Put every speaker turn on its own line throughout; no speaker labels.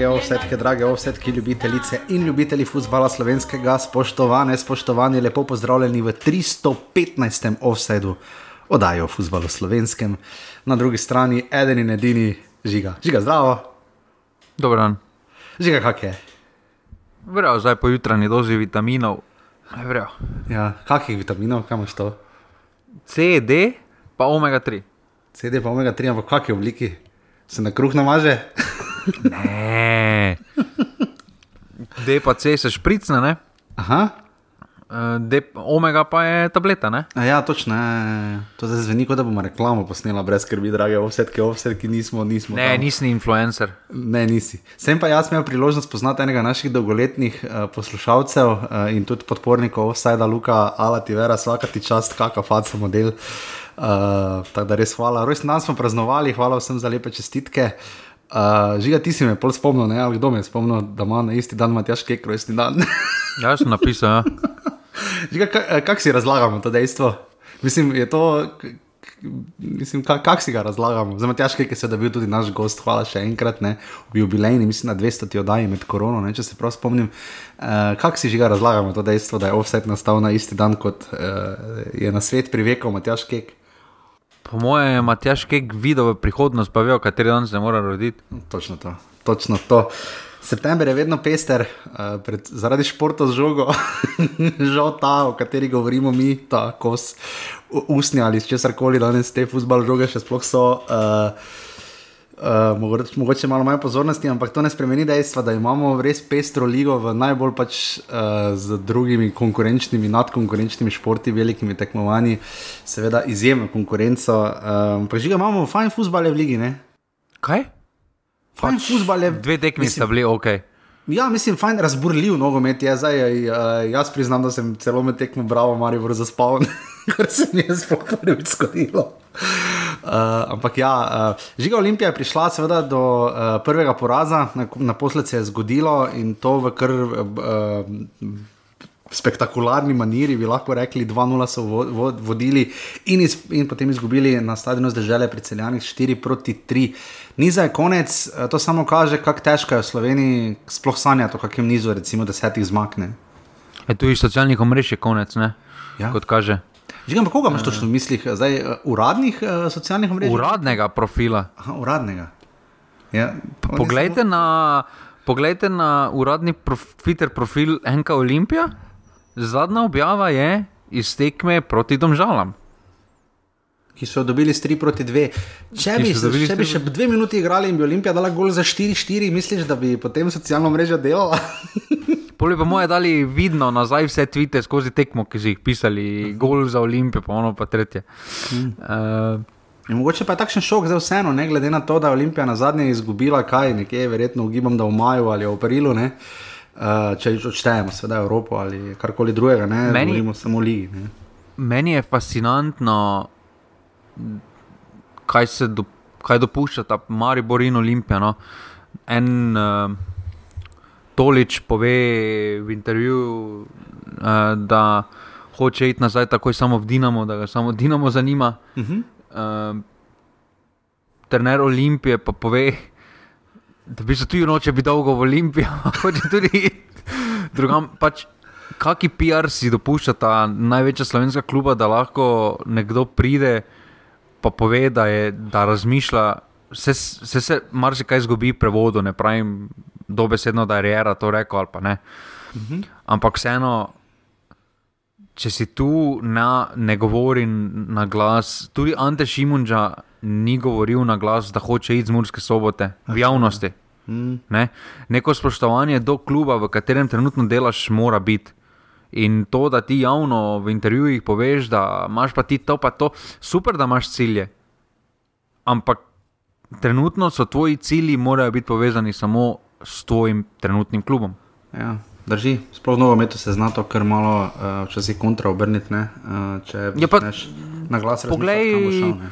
Drage ovsetke, drage ovsetke, ljubitelice in ljubitelji futbola slovenskega, spoštovane, spoštovani, lepo pozdravljeni v 315. offsetu oddaje o futbalu slovenskem. Na drugi strani eden in edini žiga. Žiga, zdravo.
Dober dan.
Žiga, kak je?
Vrejo, zdaj po jutranji dozi vitaminov. Vrejo.
Ja, kakih vitaminov, kam imaš to?
C, D, pa omega 3.
CD pa omega 3, ampak v kakšni obliki? Se na kruh namaže?
Ne. D pa C se špricne, ne?
Aha.
Eh, D, omega pa je tableta, ne?
A ja, točno. ja. To zdaj zveni, kot da bomo reklamo posnela, brez skrbi, drage ovsetke, ovsetke nismo, nismo.
Ne,
tam.
nisi influencer.
Ne, nisi. Sem pa jaz imel priložnost spoznati enega naših dolgoletnih uh, poslušalcev uh, in tudi podpornikov, vsaj da Luka, Alati Vera, vsaka ti čast, kakšna faca model. Uh, tako da res hvala. Rojsten dan smo praznovali, hvala vsem za lepe čestitke. Uh, žiga, ti si me pol spomnil, ne? ali kdo me je spomnil, da ima na isti dan Matjaš Kek rojstni dan.
Ja, sem napisal, ja.
Žiga, ka- kako si razlagamo to dejstvo? Mislim, je to. Mislim, kako kak si ga razlagamo? Zelo težko je, ker se da bil tudi naš gost, hvala še enkrat, ne, v jubilejni, mislim, na 200 oddaji med korono, ne, če se prav spomnim. Uh, kako si že ga razlagamo to dejstvo, da je offset nastal na isti dan, kot uh, je na svet privekal Matjaš Kek?
Po mojem je Matjaš Kek videl v prihodnost, pa ve, kateri dan se mora roditi.
Točno to, točno to. September je vedno pester, uh, pred, zaradi športa z žogo, žal ta, o kateri govorimo mi, ta kos usnja ali česar koli, danes te futbal žoge še sploh so. Uh, Uh, mogoče, mogoče malo manj pozornosti, ampak to ne spremeni dejstva, da imamo res pestro ligo v najbolj pač uh, z drugimi konkurenčnimi, nadkonkurenčnimi športi, velikimi tekmovanji, seveda izjemno konkurenco. Uh, pa že imamo fajn futbale v ligi, ne?
Kaj?
Fajn pač, futbale.
Dve tekmi sta bili ok.
Ja, mislim, fajn razburljiv nogomet je zdaj. Uh, jaz priznam, da sem celo med tekmo bravo, Marijo, zaspal, kar se mi je sploh prvič zgodilo. Uh, ampak ja, uh, žiga Olimpija je prišla seveda do uh, prvega poraza, naposled se je zgodilo in to v kar uh, spektakularni maniri, bi lahko rekli, 2-0 so vo, vo, vodili in, iz, in potem izgubili na stadionu zdržele pri celjanih 4 proti 3. Niza je konec, eh, to samo kaže, kako težko je v Sloveniji sploh sanjati o kakem nizu, recimo desetih zmakne.
E, tu iz socialnih omrežij je konec, ne?
Ja.
Kot kaže.
Žigam, pa koga imaš točno v mislih? Zdaj, eh, uradnih uh, socialnih mrež?
Uradnega profila.
Aha, uradnega. Ja,
Poglejte na, poglejte na uradni prof, Twitter profil Enka Olimpija. Zadnja objava je iz tekme proti Domžalam.
ki so dobili s 3 proti 2. Če bi,
dobili
če
s
bi
tri-
še dve minuti igrali in bi Olimpija dala gol za 4-4, misliš, da bi potem socialno mrežo delala?
Poli pa moje dali vidno nazaj vse tvite skozi tekmo, ki so jih pisali, gol za Olimpijo, pa ono pa tretje. Uh,
In mogoče pa je takšen šok zdaj vseeno, ne glede na to, da je Olimpija na zadnje izgubila kaj, nekje verjetno ugibam, da v maju ali v aprilu, ne. Uh, če odštejemo, seveda Evropo ali karkoli drugega, ne
Meni-
govorimo samo ligi. Ne.
meni je fascinantno, kaj se do, kaj dopušča ta Maribor in Olimpija. No. En uh, Tolič pove v intervjuju, uh, da hoče iti nazaj takoj samo v Dinamo, da ga samo Dinamo zanima.
Uh -huh.
Uh, trener Olimpije pa pove, da bi se tudi noče biti dolgo v Olimpiji, hoče tudi drugam. Pač, Kaki PR si dopušča ta največja slovenska kluba, da lahko nekdo pride pa pove, da, je, da razmišlja, vse, vse se marsikaj izgubi prevodu, ne pravim dobesedno, da je Rera to rekel ali pa ne.
Uh -huh.
Ampak vseeno, če si tu na, ne govori na glas, tudi Ante Šimunča ni govoril na glas, da hoče iti z Murske sobote v javnosti.
mm.
Ne? Neko spoštovanje do kluba, v katerem trenutno delaš, mora biti. In to, da ti javno v intervjujih poveš, da imaš pa ti to, pa to, super, da imaš cilje. Ampak trenutno so tvoji cilji, morajo biti povezani samo s tvojim trenutnim klubom.
Ja, drži, sploh v nogometu se zna to kar malo uh, včasih kontra obrniti? Uh, če
Ja, pa-
na glas
Poglej-
šel, ne.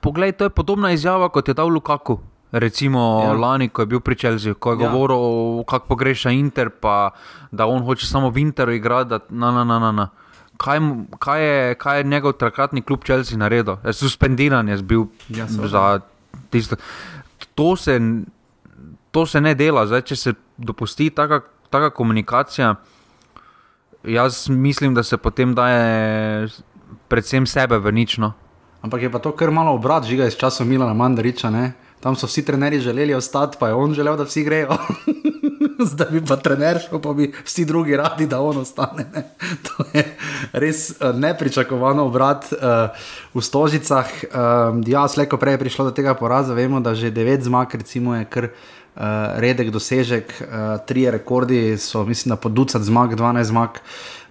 Poglej, to je podobna izjava, kot je dal Lukaku. Recimo
Ja.
ja. lani, ko je bil pri Čelziju, ko je
Ja.
ja. govoril, kako pogreša Inter, pa da on hoče samo v Interu igrati. da Na, na, na, na, na. Kaj, kaj, je, kaj je njegov takratni klub Chelsea naredil? Je suspendiran je bil
Ja,
ja, za tisto. To se, to se ne dela. Zdaj, če se dopusti taka, taka komunikacija, jaz mislim, da se potem daje predvsem sebe v nično.
Ampak je pa to kar malo obrat, žiga iz časov Milana Mandariča. Ne? Tam so vsi trenerji želeli ostati, pa je on želel, da vsi grejo. Zdaj bi pa trener šel, pa bi vsi drugi radi, da on ostane. Ne? To je res uh, nepričakovano obrat uh, v Stožicah. Uh, ja, slejko prej je prišlo do tega poraza, vemo, da že devet zmag, recimo, je kar. Uh, redek dosežek, uh, tri rekordi so, mislim, da po ducat zmag, 12 zmag,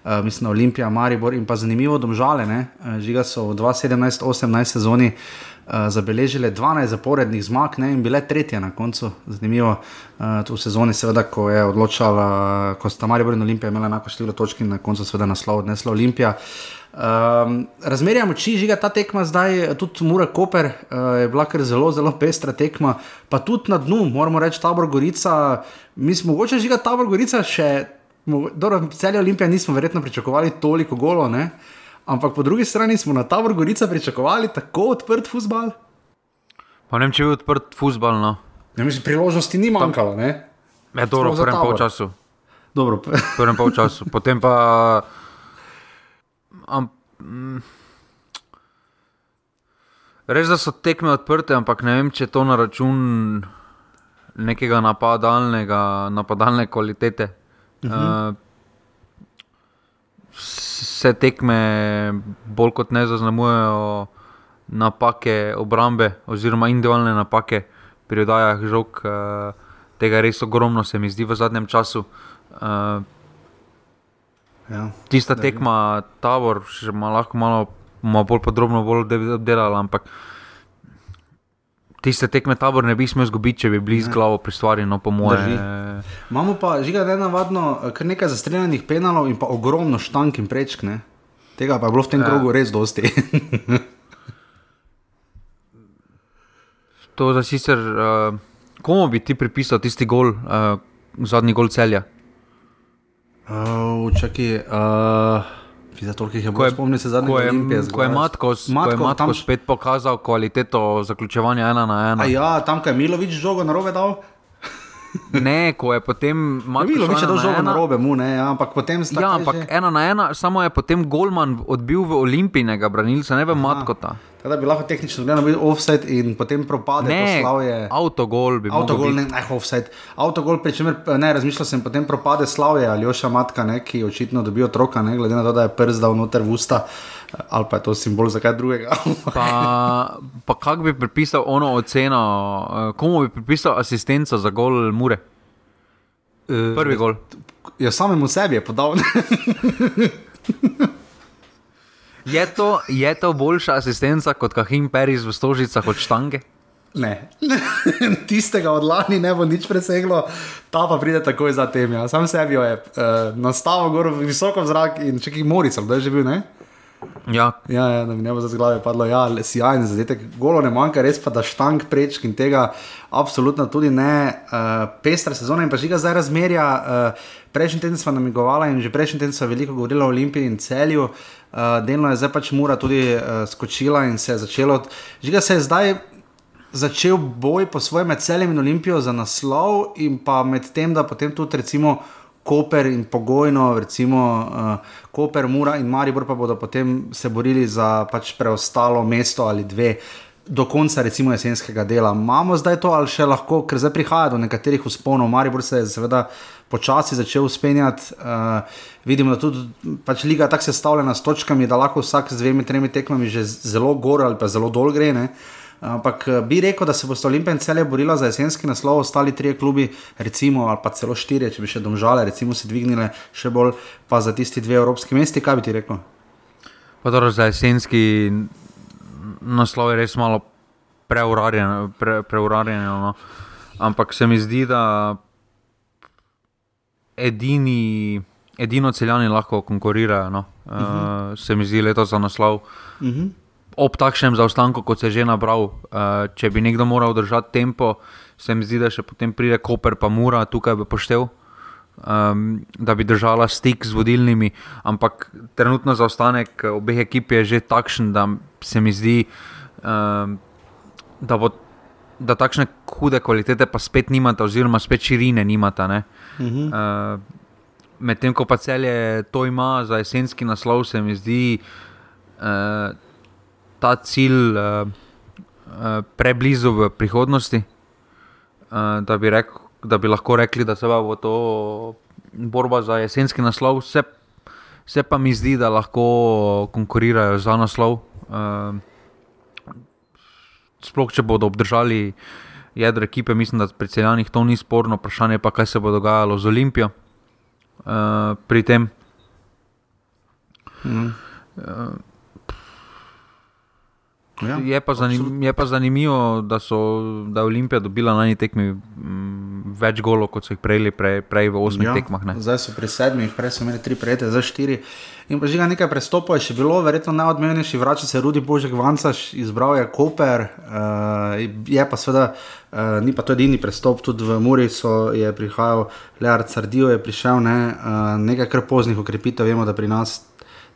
uh, mislim, Olimpija, Maribor in pa zanimivo, domžale, ne? žiga so v 2017-2018 sezoni uh, uh, zabeležile 12 zaporednih zmag ne, in bile tretje na koncu. Zanimivo, uh, v sezoni, seveda, ko je odločala, ko sta Marijo in Olimpija imela enako število točk in na koncu seveda naslov odnesla Olimpija. Um, razmerja moči, žiga ta tekma zdaj, tudi Mura Koper uh, je bila kar zelo, zelo pestra tekma, pa tudi na dnu, moramo reči, Tabor Gorica. Mi smo mogoče žiga Tabor Gorica še, dobro, celje Olimpije nismo verjetno pričakovali toliko golo, ne? Uh, Ampak po drugi strani smo na Tabor Gorica pričakovali tako odprt futbal.
Pa ne vem, če je odprt futbal. No.
Ja, mislim, priložnosti ni manjkalo. Ne,
ne dobro, v prvem polčasu.
Dobro.
V prvem polčasu, potem pa. Am, mm, res, da so tekme odprte, ampak ne vem, če je to na račun nekega napadalnega, napadalne kvalitete. Uh -huh. uh, vse tekme bolj kot ne zaznamujejo napake obrambe oziroma individualne napake pri oddajah žog. Uh, tega res ogromno se mi zdi v zadnjem času. Uh, ja, tista tekma, tabor, še malo, malo, malo bolj podrobno bolj obdelala, ampak tiste tekme tabor ne bi smel izgubiti, če bi bili z glavo pri stvari, no po moje.
Imamo pa, žiga, da je navadno kar nekaj zastreljenih penalov in pa ogromno štank in prečk. Ne? Tega pa je bilo v tem ja. krogu res dosti.
to za sicer, uh, komu bi ti pripisal tisti gol, uh, zadnji gol celja?
Uh, čakaj, uh... Zato, je ko je, spomnil se zadnjega Olimpije.
Ko je Matkos, Matko, ko je Matko tam... spet pokazal kvaliteto zaključevanja ena na ena.
A ja, tam, ko je Milovič žogo na robe dal.
ne, ko je potem
Matko. Milovič je dal žogo na robe, mu ne, ja, ampak potem
sta. Ja, ampak že... ena na ena, samo je potem Golman odbil v Olimpijnega branilca, ne v Matkota.
Teda bi lahko tehnično gledano bil offset in potem propade
ne, slavje. Avtogol bi bil.
Avtogol, ne, ne, offset. Avtogol, pri čemer ne razmišljal sem, potem propade slavje ali oša matka, ne, ki očitno dobi otroka, ne, glede na to, da je prst dal noter v usta. Ali pa je to simbol za kaj drugega.
pa pa kako bi pripisal ono oceno, eh, komu bi pripisal asistenco za gol Mure? Eh, Prvi gol.
Ja, samemu sebi je podal.
Je to, je to boljša asistenca kot Kahim Peris v Stožicah od štange?
Ne, tistega od lani ne bo nič preseglo, ta pa pride takoj za tem. Ja. Sam sebi je uh, nastavil gor visoko v zrak in če ki mori, da je že bil. Ne?
Ja.
Ja, ja, da mi ne bo za glave padlo, ja, sjajno zadetek. Golo ne manjka, res pa da štang prečk in tega absolutno tudi ne. Uh, pestra sezona in pa žiga zdaj razmerja. Uh, prejšnji teden smo namigovali in že prejšnji teden smo veliko govorili o Olimpiji in celju. Uh, delno je zdaj pač mura tudi uh, skočila in se je začelo. Žiga se je zdaj. Začel boj po svojem med celjem in olimpijo za naslov, in pa med tem, da potem tudi recimo Koper in pogojno, recimo uh, Koper, Mura in Maribor pa bodo potem se borili za pač preostalo mesto ali dve. Do konca, recimo, jesenskega dela. Imamo zdaj to, ali še lahko, ker zdaj prihaja do nekaterih usponov. Maribor se je seveda počasi začel uspenjati. Uh, vidimo, da tudi pač liga tako sestavljena s točkami, da lahko vsak z dvemi, tremi tekmami že zelo gor ali pa zelo dol gre. Uh, Ampak eh, bi rekel, da se bo Olimpija in celje borila za jesenski naslov, ostali trije klubi, recimo, ali pa celo štiri, če bi še domžale, recimo, se dvignile še bolj, pa za tisti dve evropski mesti, kaj bi ti rekel?
Pa dobro, za jesenski naslov je res malo preuranjeno, pre, preuranjeno no? ampak se mi zdi, da edini. Edino celjani lahko konkurirajo, no. uh -huh. uh, se mi zdi letos za naslov. Uh mhm. -huh ob takšnem zaostanku, kot se je že nabral, uh, če bi nekdo moral držati tempo, se mi zdi, da še potem pride Koper, pa mora tukaj bi poštev, um, da bi držala stik z vodilnimi. Ampak trenutno zaostanek obeh ekip je že takšen, da se mi zdi, um, da bo da takšne hude kvalitete pa spet nimata, oziroma spet širine nimata. Uh
Mhm.
-huh. uh, Medtem ko pa celje to ima za jesenski naslov, se mi zdi uh, ta cilj uh, uh, preblizu v prihodnosti, uh, da, bi rekel, da bi lahko rekli, da se bo to borba za jesenski naslov. Se, se pa mi zdi, da lahko konkurirajo za naslov. Uh, sploh če bodo obdržali jedro ekipe, mislim, da pri celjanih to ni sporno, vprašanje pa, kaj se bo dogajalo z Olimpijo uh, pri tem.
Mhm.
Uh,
Ja,
je, pa zanim, je pa zanimivo, da, so, da je Olimpija dobila na eni tekmi mm, več golov, kot so jih prejeli prej, prej v osmih ja. tekmah. Ne.
Zdaj so pri sedmih, prej so imeli tri prejete, zdaj štiri. In pa že nekaj prestopov je še bilo, verjetno najodmevnejši vrača se Rudi Božek Vancaš, izbral je Koper, uh, je pa seveda, uh, ni pa to edini prestop, tudi v Muri so je prihajal Leard Sardijo, je prišel ne, uh, nekaj kar poznih ukrepitev, vemo, da pri nas.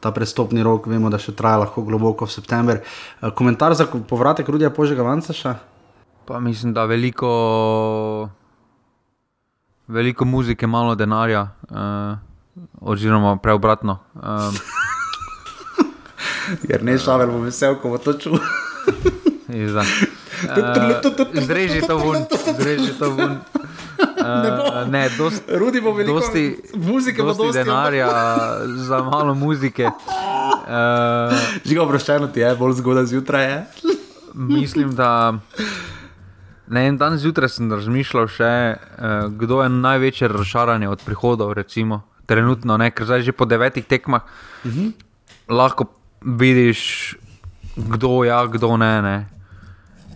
Ta prestopni rok, vemo, da še traja lahko globoko v september. Uh, komentar za povratek Rudija Požega Vancaša?
Pa mislim, da veliko, veliko muzike, malo denarja, uh, oziroma preobratno. Uh,
Jer ne šavel bo vesel, ko bo to čutil.
uh, Zreži to ven, zreži to ven. Uh, ne, dost,
Rudi bo veliko
dosti,
muzike, pa
dosti
dosti
denarja za malo muzike. Uh,
Žiga oproščeno ti je, bolj zgodaj zjutraj je.
mislim, da ne, en dan zjutraj sem razmišljal še, uh, kdo je največje razšaranje od prihodov, recimo, trenutno, ne, ker zdaj že po devetih tekmah uh
Mhm.
-huh. lahko vidiš, kdo ja, kdo ne. ne.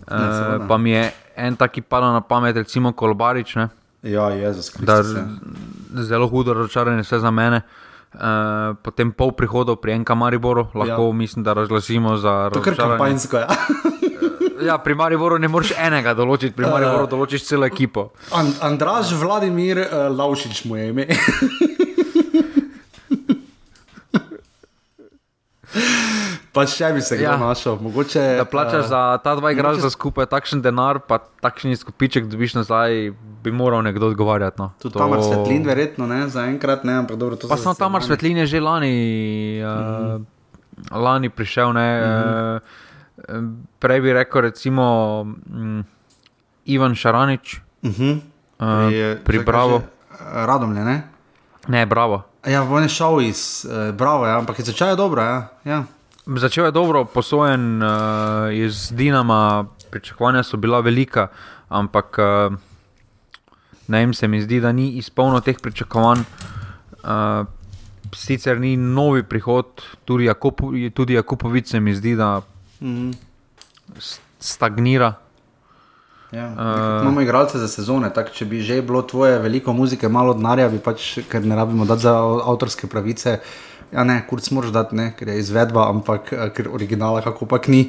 Seveda.
Uh, pa mi je en taki padal na pamet, recimo Kolbarič, ne,
Ja, Jezus
da
Kristus. ja.
zelo hudo razočaranje, vse za mene. Uh, potem pol prihodov pri NK Mariboru, lahko ja. mislim, da razglasimo za
To je kar
razočaranje.
kampanjsko. Ja.
Ja, pri Mariboru ne moreš enega določiti, pri Mariboru določiš celo ekipo.
And, Andraž Vladimir uh, Laušič mu je ime. Pa še bi se ga
Ja.
našel. Mogoče,
Da plačaš
eh,
za ta dva igralca
mogoče-
skupaj takšen denar, pa takšen izkupiček dobiš nazaj, bi moral nekdo odgovarjati. No.
Tudi tam je svetlin, verjetno ne, zaenkrat ne, ampak dobro. to
Pa
so
samo tam
zasebani.
svetlin je že lani, uh, lani prišel. Ne, uh, prej bi rekel, recimo um, Ivan Šaranič,
Mhm.
uh,
Je-
pri
čakaj,
Bravo.
že, eh, Radomlje, ne?
Ne, bravo.
Ja, on je šel iz uh, Bravo, ja, ampak je začel dobro. Ja. Ja.
Začel je dobro, posojen uh, iz Dinama, pričakovanja so bila velika, ampak uh, ne vem, se mi zdi, da ni izpolnil teh pričakovanj. Uh, sicer ni novi prihod, tudi, Jakopo, tudi Jakopovic se mi zdi, da s- stagnira.
Ja, uh, imamo igralce za sezone, tako če bi že bilo tvoje veliko muzike, malo denarja, bi pač, ker ne rabimo dati za avtorske pravice. Ja, ne, kurc moraš dati, ne, ker je izvedba, ampak eh, ker originala kako pač ni.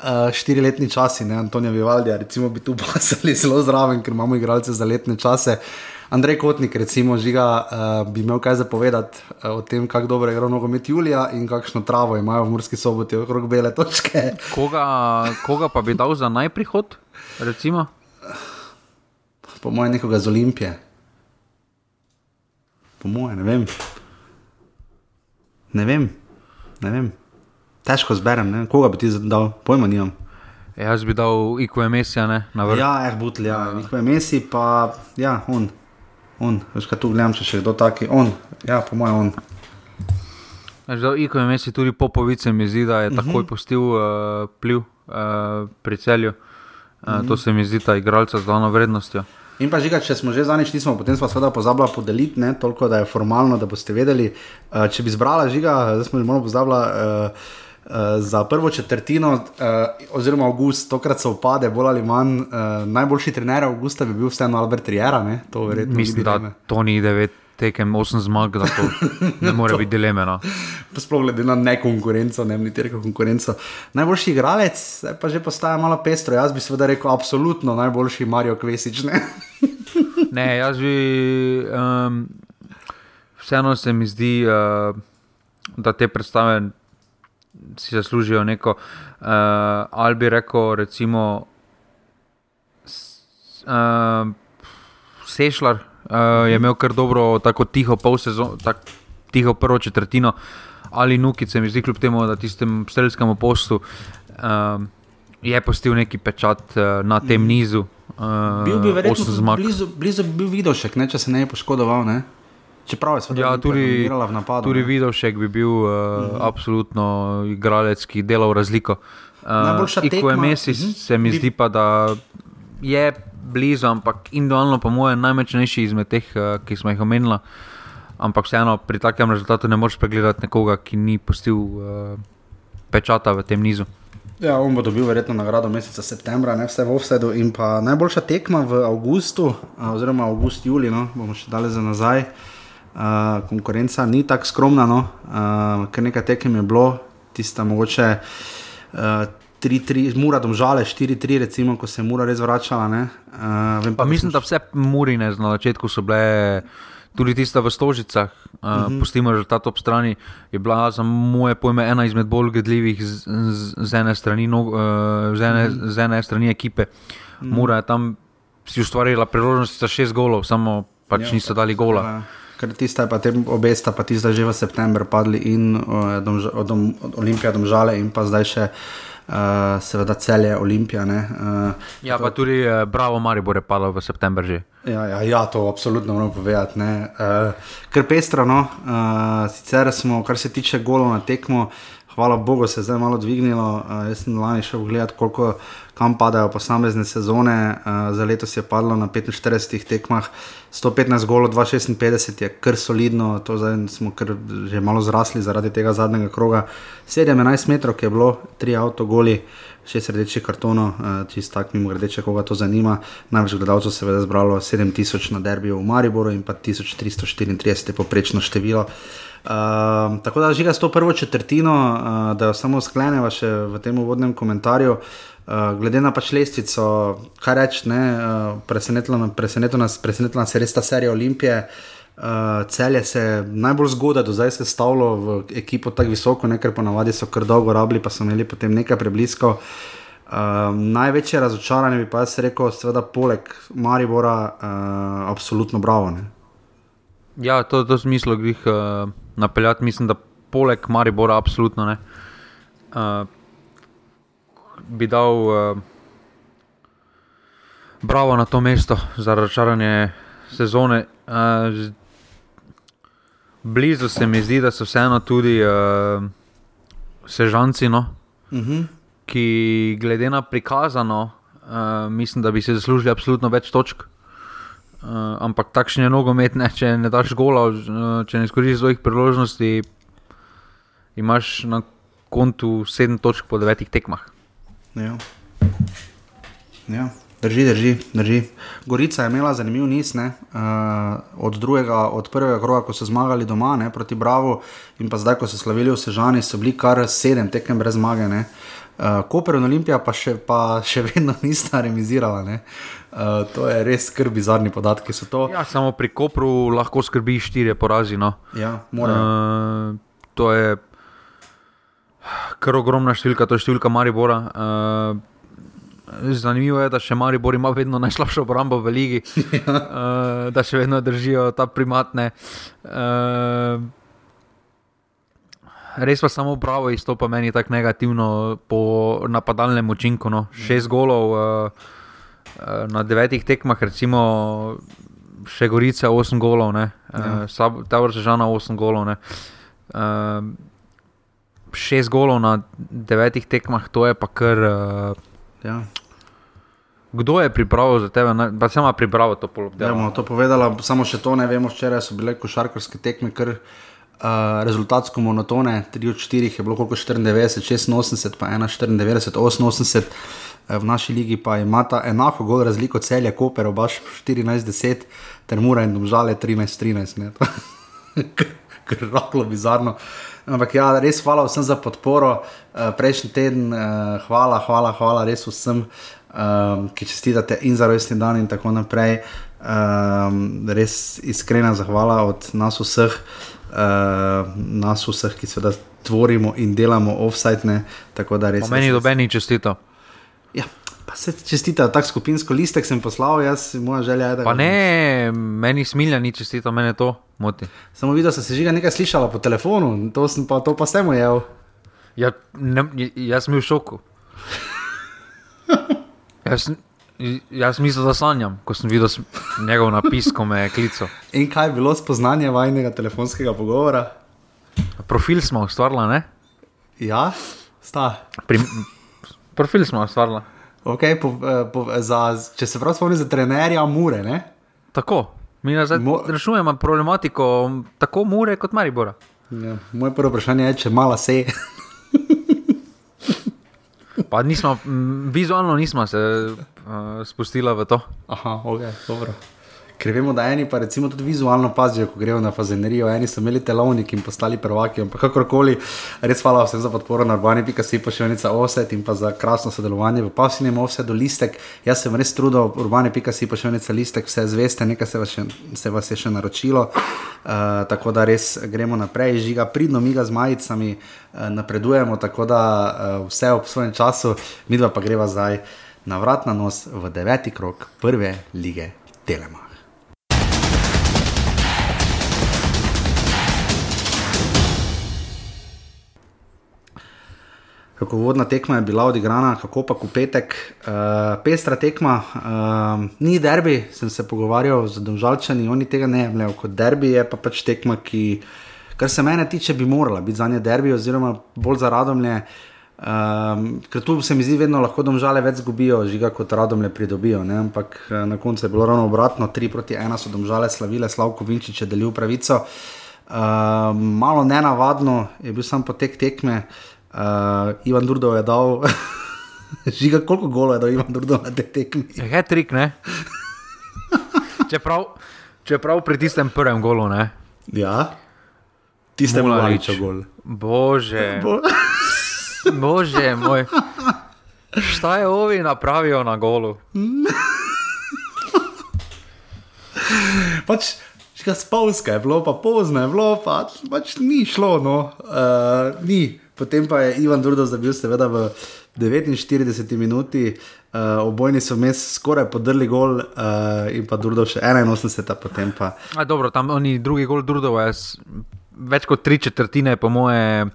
Uh, štiriletni časi, ne, Antonija Vivaldija, recimo bi tu pasali zelo zraven, ker imamo igralce za letne čase. Andrej Kotnik, recimo, žiga, uh, bi imel kaj zapovedati uh, o tem, kako dobro je igral nogomet Julija in kakšno travo imajo v Murski soboti okrog bele točke.
Koga, koga pa bi dal za najprihod? Recimo?
Po mojem, nekoga z Olimpije. Po mojem, ne vem. Ne vem, ne vem. Težko zberem, ne? koga bi ti dal, pojma nimam.
Jaz bi dal Iko Emesija ne, na vrh.
Ja, eh, butl, ja, njihove mesi, pa ja, on. On, veš, kaj tu gledam, če še kdo taki, on, ja, po mojem, on.
Zdaj, Iko je mesi tudi Popovice, mi zdi, da je takoj pustil uh, pliv uh, pri celju. Uh, to se mi zdi ta igralca z dano vrednostjo.
In pa žiga, če smo že zadnjič nismo, potem smo seveda pozabila podeliti, ne, toliko da je formalno, da boste vedeli. Uh, če bi zbrala žiga, zdaj smo že malo pozabila. Uh, Uh, za prvo četrtino, uh, oziroma avgust, tokrat so upade, bolj ali manj. Uh, najboljši trener avgusta bi bil vseeno Albert Riera, ne? to verjetno
Mislim, da to ni devet tekem, osem zmag, da to ne more biti dileme. No.
Sploh glede na nekonkurenco, ne niti reko konkurenco. Najboljši igralec, pa že postaja malo pestro. Jaz bi seveda rekel, absolutno najboljši Marijo Kvesič. Ne?
Ne, jaz bi. Um, vseeno se mi zdi, uh, da te predstave si zaslužijo neko. Uh, ali bi rekel, recimo, uh, Sešljar uh, je imel kar dobro, tako tiho pol sezono, tako tiho prvo četrtino, ali Nukice, mi zdi kljub temu, da tistem streljskem postu uh, je postil neki pečat uh, na tem nizu. Uh,
Bil bi verjetno tudi
zmag.
blizu, blizu bi bil Vidošek, ne, če se ne je poškodoval. Ne? Čeprav je
Ja, tudi,
v napadu.
tudi
ne.
Vidovšek bi bil uh, uh -huh. absolutno igralec, ki dela v razliko.
Najboljša
Uh, Iko je
tekma-
Messi, uh
Mhm.
-huh. se mi
Bi-
zdi pa, da je blizu, ampak individualno pa mu je najmočnejši izmed teh, uh, ki smo jih omenili. Ampak vseeno pri takem rezultatu ne moreš pregledati nekoga, ki ni pustil uh, pečata v tem nizu.
Ja, on bo dobil verjetno nagrado meseca septembra, ne vse v offsetu. In pa najboljša tekma v avgustu, a, oziroma avgust-juli, no, bomo še dali za nazaj. Uh, konkurenca ni tako skromna, no, uh, ker nekaj tekem je bilo, tista mogoče uh, 3-3, mura domžale, 4-3, recimo, ko se je mura res vračala. Ne, uh, vem
Pa
da
mislim, da vse murine na začetku so bile, tudi tista v Stožicah, uh, uh -huh. pustimo rezultat ob strani, je bila za moje pojme ena izmed bolj gledljivih z, z, z, ene, strani, no, uh, z, ene, uh -huh. z ene strani ekipe. Uh -huh. Mura je tam si ustvarila priložnost za šest golov, samo pač
Ja.
ja, niso dali gola.
Ja, Ker tista je pa te obe sta pa tista že v septembru padli in uh, domža, od, dom, od Olimpija domžale in pa zdaj še uh, seveda celje Olimpija. Ne, uh,
Ja, pa tudi uh, Bravo Maribor je padal v septembru že.
Ja, ja, ja, to absolutno moramo povedati. ne. Uh, Ker pestro, no, uh, sicer smo, kar se tiče golov na tekmo, hvala Bogu, se je zdaj malo dvignilo. Uh, jaz sem lani šel gledati, koliko kam padajo posamezne sezone. Uh, za letos je padlo na 45 tekmah 115 golov, 256 je kar solidno, to zdaj smo kar že malo zrasli zaradi tega zadnjega kroga. 17 metrov je bilo, 3 avtogoli šest rdečih kartonov, uh, čist tak mimo grede, če koga to zanima. Največ gledalcev se je zbralo 7000 na derbiju v Mariboru in pa 1334 je poprečno število. Uh, tako da žiga s to prvo četrtino, uh, da jo samo skleneva še v tem uvodnem komentarju. Uh, glede na pač lestvico, kaj reči, uh, presenetila, na- presenetila nas, presenetila nas je res ta serija Olimpije. Uh, se je najbolj zgodaj do zdaj sestavilo v ekipo tako visoko, ne, ker ponavadi so kar dolgo rabili, pa so imeli potem nekaj prebliskov. Uh, največje razočaranje bi pa jaz rekel, seveda poleg Maribora, uh, absolutno bravo. Ne.
Ja, to, to smislo grih uh, napeljati, mislim, da poleg Maribora absolutno ne. Uh, bi dal uh, bravo na to mesto za razočaranje sezone. Uh, blizu se mi zdi, da so vseeno tudi uh, sežanci, no,
Uh -huh.
ki glede na prikazano, uh, mislim, da bi se zaslužili absolutno več točk. Uh, ampak takšen je nogomet, ne, če ne daš gola, uh, če ne izkoristiš svojih priložnosti, imaš na kontu sedem točk po devetih tekmah.
Ja. Ja. Drži, drži, drži. Gorica je imela zanimiv niz, ne, uh, od, drugega, od prvega kroga, ko so zmagali doma ne, proti Bravo, in pa zdaj, ko so slavili v Sežani, so bili kar sedem tekem brez zmage. Ne. Uh, Koper in Olimpija pa še, pa še vedno nista remisirala. ne. Uh, to je res skrb bizarni podatki. so To,
Ja, samo pri Kopru lahko skrbiš štiri porazi. No.
ja, morajo.
Uh, to je kar ogromna številka, to je številka Maribora. Uh, zanimivo je, da še Maribor ima vedno najslabšo obrambo v ligi, uh, da še vedno držijo ta primatne. Uh, res pa samo Bravo izstopa meni tako negativno po napadalnem učinku. No. Šest golov uh, uh, na devetih tekmah, recimo še Gorica, osem golov, ne.
Ja.
uh, ta vržana osem golov. Ne. Uh, šest golov na devetih tekmah, to je pa kar. Uh,
Ja.
Kdo je pripravil za tebe, naj- pa sama pripravil to
Ja,
polobdelo?
bomo to povedala, samo še to ne vemo. Včeraj so bile košarkarske tekme, kar uh, rezultatsko monotone. 3 od 4 je bilo koliko 94, 86, pa 1, 94, 88. eh, V naši ligi pa imata enako gol razliko celje, Koper, oba 14-10, ter Mura in Domžale 13-13. ne. Ker je rahlo bizarno. Ampak ja, res hvala vsem za podporo. Uh, prejšnji teden, uh, hvala, hvala, hvala res vsem, um, ki čestitate in za rojstni dan in tako naprej. Um, res iskrena zahvala od nas vseh, uh, nas vseh, ki seveda tvorimo in delamo offside. ne, Tako da res.
Po meni dobeni čestito.
Ja, Pa se čestita, tako skupinsko listek sem poslal, jaz moja želja je, da.
Pa ne, meni smilja ni čestita, mene to moti.
Samo videl, da se žiga nekaj slišala po telefonu, to, sem pa, to pa sem ujel.
Ja, ne, jaz sem bil v šoku. Jaz, jaz mislim, da sanjam, ko sem videl njegov napis, ko me je klical.
In kaj je bilo spoznanje vajnega telefonskega pogovora?
Profil smo ustvarili, ne?
Ja, sta.
Pri, profil smo ustvarili.
Okay, po, eh, po, za, če se prav spomnim, za trenerja Mure. Ne?
Tako, mi zdaj
Mo-
rešujemo problematiko tako Mure kot Maribora.
Ja, moje prvo vprašanje je, če mala se je.
Pa nismo, m, vizualno nismo se uh, spustili v to.
Aha, ok, dobro. Ker vemo, da eni pa recimo tudi vizualno pazijo, ko grejo na fazenerijo. Eni so imeli telovnik in postali prvaki, ampak kakorkoli, res hvala vsem za podporo na urbani.si pošiljnica offset in pa za krasno sodelovanje v pasivnem offsetu listek. Jaz sem res trudil, urbani.si pošiljnica listek, vse zveste, nekaj se vas, še, se vas je še naročilo. Uh, tako da res gremo naprej, žiga pridno, mi ga z majicami uh, napredujemo, tako da uh, vse ob svojem času, mi dva pa greva zdaj na vrat na nos v deveti krok prve lige Telema. Kako vodna tekma je bila odigrana, kako pa kupetek, uh, pestra tekma, uh, ni derbi, sem se pogovarjal z domžalčani, oni tega ne jemljajo kot derbi, je pa pač tekma, ki, kar se mene tiče, bi morala biti za nje derbi, oziroma bolj za radomlje. Um, ker tu se mi zdi, vedno lahko domžale več zgubijo, žiga kot radomlje pridobijo. Ne? Ampak eh, na koncu je bilo ravno obratno, 3 proti 1 so domžale slavile, Slavko Vinčič je delil pravico. Uh, malo nenavadno je bil sam potek tekme. Uh, Ivan Durdov je dal, žiga koliko golo je dal Ivan Durdov na te tekmi.
Hetrik, ne? čeprav, čeprav pri tistem prvem golu, ne?
Ja, tiste
Mulalić.
Mulaliča gol.
Bože,
Bo-
bože moj. Šta je ovi napravijo na golu?
pač, ška spolska je bilo, pa pozno je bilo, pa, pač ni šlo, no, uh, ni. Potem pa je Ivan Durdov zabil, seveda v 49 minuti, uh, obojni so vmes skoraj podrli gol uh, in pa Durdov še 81, potem pa.
A, dobro, tam oni drugi gol Durdova je s- več kot tri četrtine, po moje.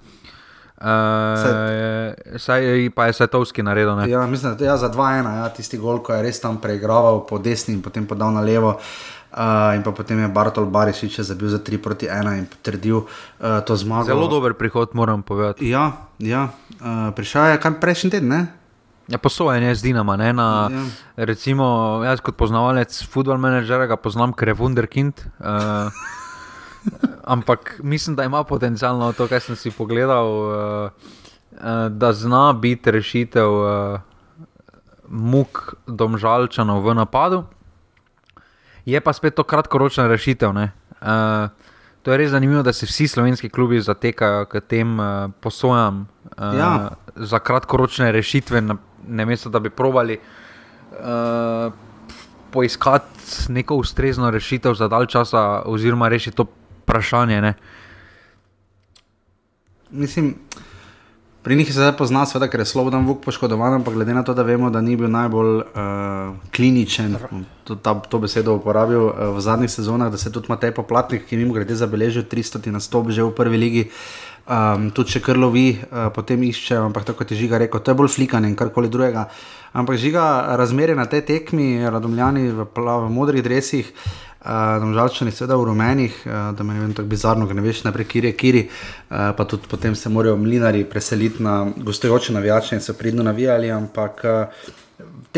Uh, saj pa je Svetovski naredil. Ne?
Ja, mislim, da je ja, za 2-1, ja, tisti gol, ko je res tam preigraval po desni in potem podal na levo. Uh, in pa potem je Bartol Barišič zabil za 3 proti 1 in potrdil uh, to zmago.
Zelo dober prihod, moram povedati.
Ja, ja. Uh, prišel je kar prejšnji teden, ne?
Ja, Posojanje z Dinama. Ne, na,
Ja.
Recimo, jaz kot poznavalec futbol menedžera ga poznam, ker je Wunderkind. Uh, ampak mislim, da ima potencialno to, kar sem si pogledal, uh, uh, da zna biti rešitev uh, muk domžalčanov v napadu. Je pa spet to kratkoročna rešitev. ne. Uh, to je res zanimivo, da se vsi slovenski klubi zatekajo k tem uh, posojam uh,
Ja.
za kratkoročne rešitve, na- namesto da bi probali uh, poiskati neko ustrezno rešitev za dalj časa, oziroma rešiti to vprašanje. Ne.
Mislim, pri njih se zdaj pozna, seveda, ker je Slobodan Vuk poškodovan, ampak glede na to, da vemo, da ni bil najbolj uh, kliničen, to, ta, to besedo uporabil uh, v zadnjih sezonah, da se tudi Matej Poplatnik, ki jim grede zabeležil 300 nastop že v prvi ligi. Um, tudi če krlovi, uh, potem iščejo, ampak tako kot je žiga rekel, to je bolj flikanje in karkoli drugega. Ampak žiga razmere na tej tekmi, radomljani v, pla- v modrih dresih, uh, domžalčani seveda v rumenih, uh, da me ne vem tako bizarno, ker ne veš naprej, kjer je kiri, uh, pa tudi potem se morajo mlinari preseliti na gostujoče navijače in se pridno navijali, ampak uh,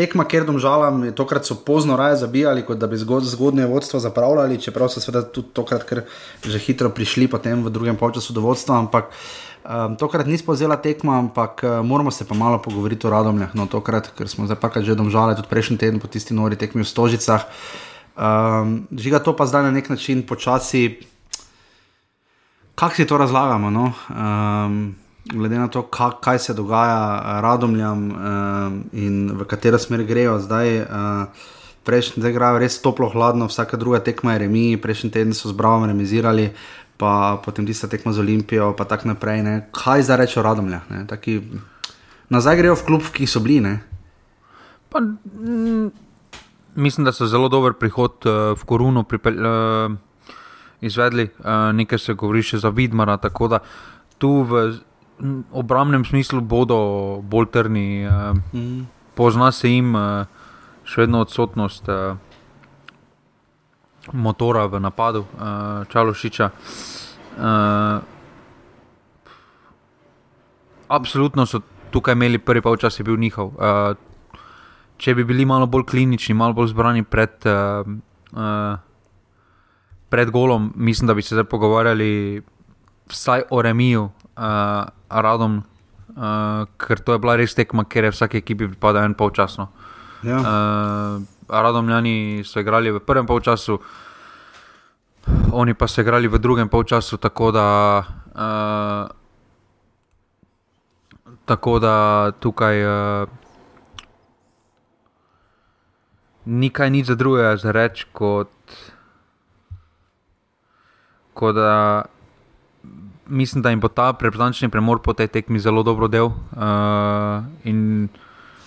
tekma, kjer domžalam, je tokrat so pozno raje zabijali, kot da bi zgod, zgodnje vodstvo zapravljali, čeprav so seveda tudi tokrat kar že hitro prišli potem v drugem polčasu do vodstva, ampak Um, tokrat ni spozela tekma, ampak uh, moramo se pa malo pogovoriti o radomljah. No, tokrat, ker smo zdaj parkrat že domžale, tudi prejšnji teden po tisti nori tekmi v Stožicah. Um, žiga to pa zdaj na nek način počasi. Kako si to razlagamo? No? Um, glede na to, ka, kaj se dogaja eh, radomljam um, in v katero smer grejo zdaj. Uh, Prejšnji teden igrajo res toplo, hladno, vsaka druga tekma je remi, prejšnji teden so z Bravom remizirali, pa potem tista tekma z Olimpijo, pa tako naprej. Ne. Kaj zdaj reče o radomljah? ne, Taki, nazaj grejo v klub, ki so bili. Ne.
Pa, mm, mislim, da so zelo dober prihod uh, v Korunu pripel, uh, izvedli, uh, nekaj se govori še za Vidmara. Tako da tu v obramnem smislu bodo bolj trni, uh,
Mm.
pozna se jim uh, še vedno odsotnost uh, motora v napadu uh, Čalošiča. Uh, absolutno so tukaj imeli prvi polčas, je bil njihov. Uh, če bi bili malo bolj klinični, malo bolj zbrani pred, uh, uh, pred golom, mislim, da bi se zdaj pogovarjali vsaj o remiju, uh, radom, uh, ker to je bila res tekma, ker je vsake ekipi pripada en polčasno.
Ja.
Uh, Radomljani so igrali v prvem polčasu, oni pa so igrali v drugem polčasu, tako da, uh, tako da tukaj uh, ni kaj nič za drugega za reči, kot, kot da mislim, da jim bo ta reprezentančni premor po tej tekmi zelo dobro del. Uh, in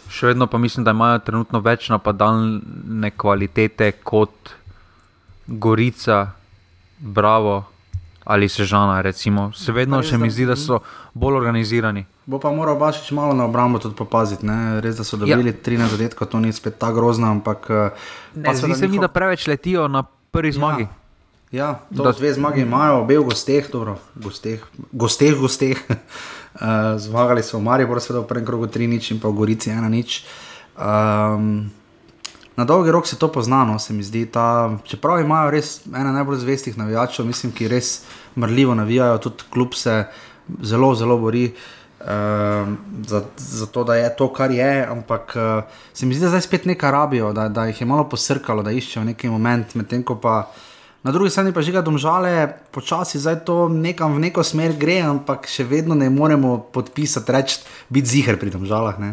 še vedno pa mislim, da imajo trenutno več napadalne kvalitete kot Gorica, Bravo ali Sežana. Recimo. Se vedno še mi zdi, da so bolj organizirani.
Bo pa moral Bašič malo na obrambo tudi popaziti. Ne? Res, da so dobili ja. 13 zadetkov, to ni spet tako grozno, ampak eh,
Ne, zdi se mi,
njihov-
da preveč letijo na prvi zmagi.
Ja, to
Da-
dve zmagi imajo, obe v gosteh, dobro, gosteh, gosteh, gosteh. uh, zmagali so v Mariboru, seveda v prvem krogu 3 nič in pa v Gorici 1 nič. Um, na dolgi rok se to poznano, se mi zdi. Ta, čeprav imajo res ene najbolj zvestih navijačev, mislim, ki res mrljivo navijajo, tudi klub se zelo, zelo bori. Um, za, za to, da je to, kar je, ampak uh, se mi zdi, da zdaj spet nekaj rabijo, da, da jih je malo posrkalo, da iščejo neki moment, medtem ko pa na drugi strani pa žiga domžale, počasi zdaj to nekam v neko smer gre, ampak še vedno ne moremo podpisati, reči, biti ziger pri domžalah. Ne?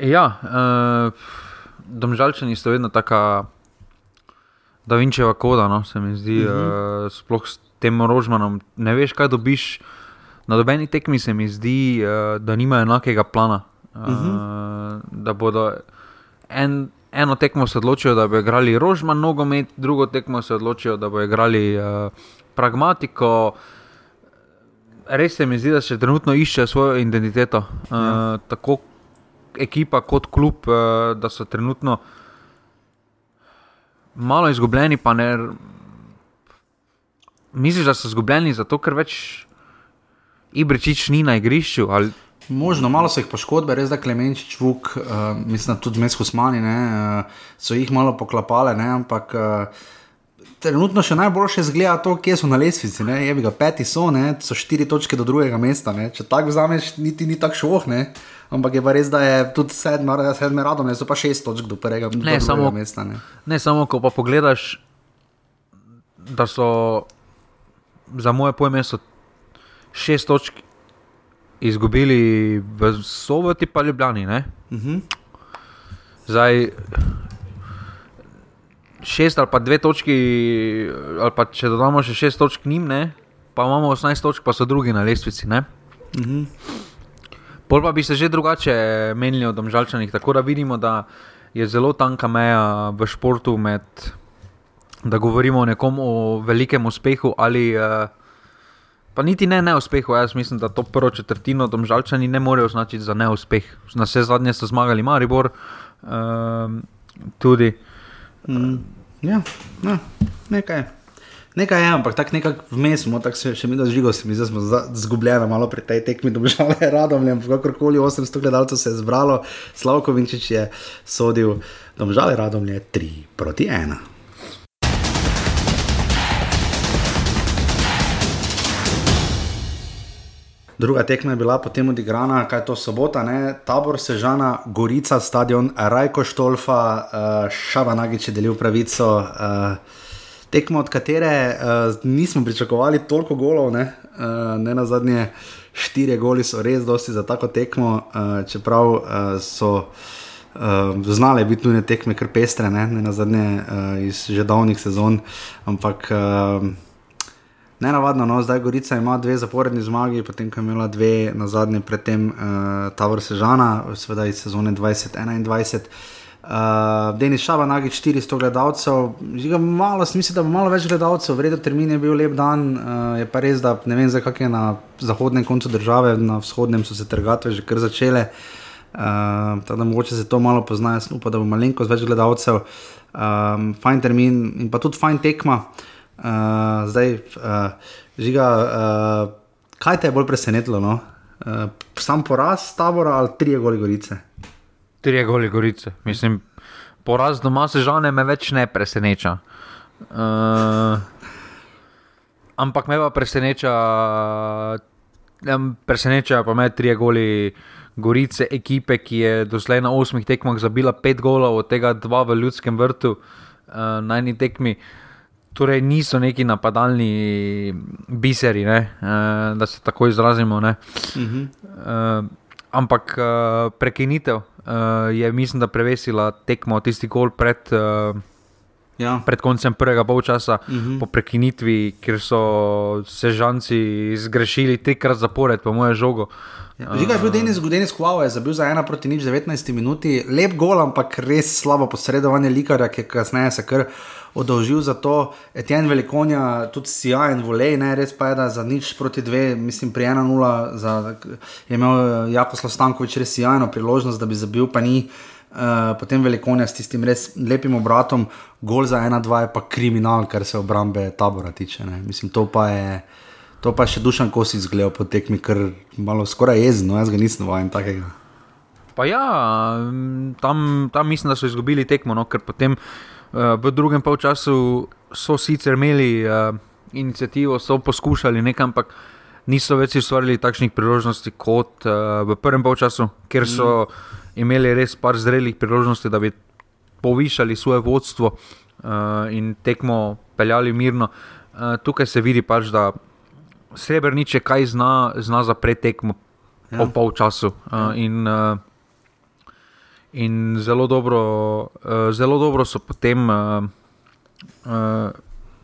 Ja, uh, domžalčani so vedno taka Da Vinčeva koda, no, se mi zdi, uh -huh. uh, sploh s tem rožmanom. Ne veš, kaj dobiš. Na dobeni tekmi se mi zdi, uh, da nimajo enakega plana. Uh, uh -huh. Da bodo en, eno tekmo se odločijo, da bo igrali rožman nogomet, drugo tekmo se odločijo, da bo igrali uh, pragmatiko. Res se mi zdi, da še trenutno iščejo svojo identiteto. Uh, ja. Tako ekipa kot klub, uh, da so trenutno malo izgubljeni, pa ne. Misliš, da so izgubljeni zato, ker več Ibričič ni na igrišču? Ali...
Možno, malo so jih poškodbe, res da Klemenčič, Vuk, uh, mislim, tudi Mesko Smani, ne, uh, so jih malo poklapale, ne, ampak uh, trenutno še najboljše zgleda to, kje so na lesvici. Ne, je bi ga peti so, ne, so štiri točke do drugega mesta. Ne, če tako vzameš, niti ni tako šoh, ne, ampak je pa res, da je tudi sedme, sedme radom, ne, so pa šest točk do prvega do drugega
samo-
mesta. Ne.
Ne samo, ko pa pogledaš, da so za moje pojme so šest točk izgubili v Sovoti pa Ljubljani. ne.
Uh -huh.
Zdaj, šest ali pa dve točki, ali pa če dodamo še šest točk njim, ne, pa imamo 18 točk, pa so drugi na lestvici. Ne.
Uh -huh.
Pol pa bi se že drugače menili o domžalčanih, tako da vidimo, da je zelo tanka meja v športu med, da govorimo o nekom o velikem uspehu ali eh, pa niti ne neuspehu. Jaz mislim, da to prvo četrtino domžalčani ne morejo označiti za neuspeh. Na vse zadnje so zmagali Maribor, um, tudi.
Mm, ja, ja, nekaj. Nekaj je, ampak tako nekako vmes tako se še mi dožigo, se mi zdi, da smo zgubljeni malo pri tej tekmi, domžale radom, ampak kakorkoli 800 gledalcev se je zbralo, Slavko Vinčič je sodil, domžale radom je 3 proti 1. Druga tekma je bila potem odigrana, kaj je to sobota, ne? tabor Sežana, Gorica, stadion Rajko Štolfa, uh, Šabanagič je delil pravico. Uh, tekmo, od katere uh, nismo pričakovali toliko golov, ne, uh, ne na zadnje štiri goli so res dosti za tako tekmo, uh, čeprav uh, so. Uh, znale biti nujne tekme, kar pestre, ne, ne na zadnje uh, iz že davnih sezon, ampak uh, Ne navadno, no, zdaj Gorica ima dve zaporedni zmagi, potem ko je imela dve na zadnji, predtem uh, Tavor Sežana, seveda iz sezone 2021. Uh, Denis Šaba, nagi 400 gledalcev, žiga malo, mislim, da bo malo več gledalcev, vredno termin je bil lep dan, uh, je pa res, da ne vem, zakaj je na zahodnem koncu države, na vzhodnem so se trgatve že kar začele. Uh, tako da mogoče se to malo pozna, jaz upam, da bo malenkost več gledalcev, um, fajn termin in pa tudi fajn tekma. Uh, zdaj, uh, žiga, uh, kaj te je bolj presenetilo? No? Uh, sam poraz tabora ali tri goli gorice?
Tri goli gorice. Mislim, poraz doma se žene me več ne preseneča. Uh, ampak me pa preseneča, preseneča pa me tri goli gorice, ekipe, ki je doslej na osmih tekmah zabila pet golov, od tega dva v ljudskem vrtu uh, na eni tekmi. Torej, niso neki napadalni biseri, uh, da se tako izrazimo. Uh -huh. uh, ampak uh, prekinitev uh, je, mislim, da prevesila tekmo tisti gol pred, uh, ja. pred koncem prvega polčasa, uh mhm. -huh. po prekinitvi, ker so se žanci zgrešili trikrat zapored, po moje žogo.
Ja. Že je bil Denis Gudenis Kvao, je zabil za 1 proti 0, 19 minuti, lep gol, ampak res slabo posredovanje likarja, ki je kasneje se kar odolžil za to. Etienne Velikonja, tudi Sijajen volej, ne res pa je, da za nič proti dve, mislim, pri 1-0 je imel eh, Jakoslav Stankovič res Sijajno priložnost, da bi zabil, pa ni. Uh, potem Velikonja s tistim res lepim obratom, gol za 1-2 je pa kriminal, kar se obrambe tabora tiče. Ne. Mislim, to pa je. To pa še dušan kosi izgledal po tekmi, ker malo skoraj jezno, jaz ga nisem vajen takega.
Pa ja, tam, tam mislim, da so izgubili tekmo, no, ker potem uh, v drugem polčasu so sicer imeli uh, inicijativo, so poskušali nekaj, ampak niso več ustvarili takšnih priložnosti kot uh, v prvem polčasu, ker so mm. imeli res par zrelih priložnosti, da bi povišali svoje vodstvo uh, in tekmo peljali mirno. Uh, tukaj se vidi pač, da Srebrniče kaj zna, zna zapreti tekmo ja. po polčasu. Uh, in, uh, In zelo dobro, uh, zelo dobro so potem uh, uh,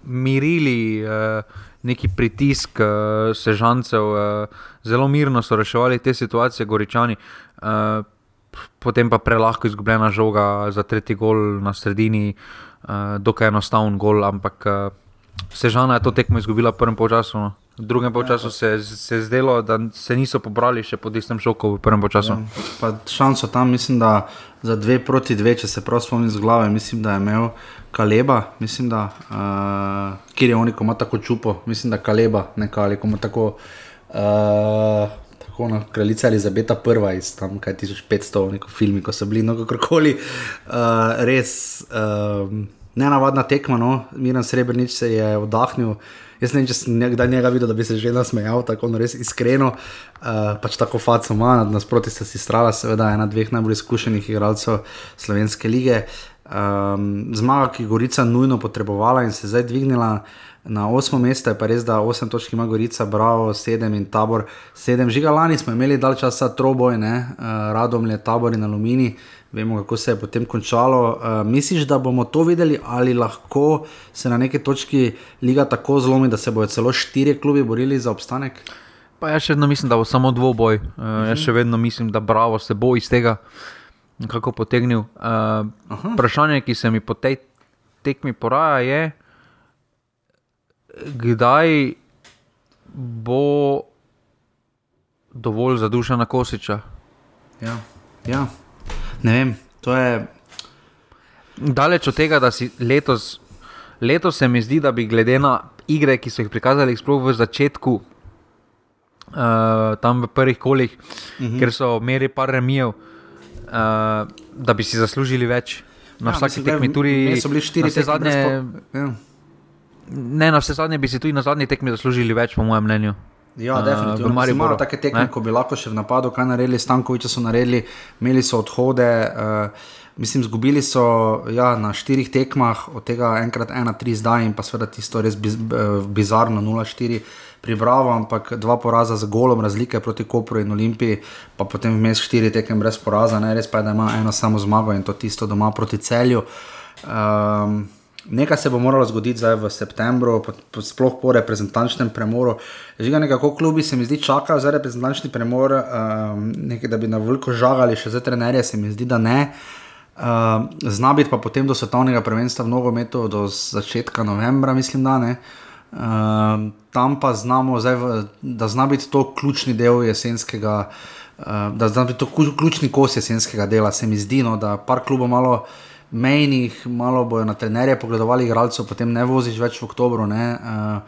mirili uh, neki pritisk uh, sežancev, uh, zelo mirno so reševali te situacije, goričani. Uh, potem pa prelahko izgubljena žoga za tretji gol na sredini, uh, dokaj enostaven gol, ampak uh, sežana je to tekmo izgubila v prvem času. No. V drugem času se, se je zdelo, da se niso pobrali še po tistem šoku v prvem času.
Ja, šanso tam, mislim, da za dve proti dve, če se prav spomnim z glave, mislim, da je imel Kaleba, mislim, da, uh, kjer je on, ko ima tako čupo, mislim, da Kaleba, nekaj ali komu tako. Uh, Tako na kraljici Elizabeta I, iz tam, kaj 1500, neko film, ko so bili no kakorkoli, uh, res uh, nenavadna tekma, no, Miren Srebrenic se je vdahnil, uh, Jaz ne vem, če sem nekdaj njega videl, da bi se že nasmejal, tako no, res iskreno. Uh, pač tako faco ima, nasproti sta si strala, seveda ena dveh najbolj izkušenih igralcev slovenske lige. Um, zmaga, ki je Gorica nujno potrebovala in se zdaj dvignila na osmo mesto, je pa res, da osem točk ima Gorica, Bravo, sedem in tabor. Sedem žiga lani smo imeli dal časa troboj, uh, radom je tabor in aluminij vemo, kako se je potem končalo. Uh, misliš, da bomo to videli, ali lahko se na neki točki liga tako zlomi, da se bodo celo štiri klubi borili za obstanek?
Pa jaz še vedno mislim, da bo samo dvoboj. Uh, uh -huh. Jaz še vedno mislim, da Bravo se bo iz tega nekako potegnil. Uh, vprašanje, ki se mi po tej tekmi poraja, je, kdaj bo dovolj za duša na kosiča.
Ja, ja ne vem, to je.
Daleč od tega, da si letos, letos se mi zdi, da bi glede na igre, ki so jih prikazali, sploh v začetku, uh, tam v prvih kolih, uh mhm. -huh. ker so imeli par remijev, uh, da bi si zaslužili več. Na ja, vsaki tekmi tudi
so bili štiri
zadnje. Ja. Ne, na vse zadnje bi si tudi na zadnji tekmi zaslužili več, po mojem mnenju.
Ja, definitivno. Uh, Imajo take tekme, ko bi lahko še v napadu kaj naredili, Stankoviče so naredili, imeli so odhode. Uh, Mislim, izgubili so ja, na štirih tekmah, od tega enkrat ena, tri zdaj in pa seveda tisto res biz, bizarno 0-4 pri Bravo, ampak dva poraza z golom razlike proti Kopru in Olimpiji, pa potem vmes štiri tekem brez poraza, ne res pa je, da ima eno samo zmago in to tisto doma proti celju. Um, Nekaj se bo moralo zgoditi zdaj v septembru, po, po, sploh po reprezentančnem premoru. Žiga nekako klubi se mi zdi čakajo za reprezentančni premor, um, nekaj, da bi na veliko žagali še za trenerje, se mi zdi, da ne. Uh, zna biti pa potem do svetovnega prvenstva v nogometu, do začetka novembra, mislim, da ne. Uh, tam pa znamo, zdaj, da zna biti to ključni del jesenskega, uh, da zna biti to ključni kos jesenskega dela, se mi zdi, no, da par klubov malo mejnih, malo bojo na trenerje pogledovali, igralcev, potem ne voziš več v oktobru. Uh,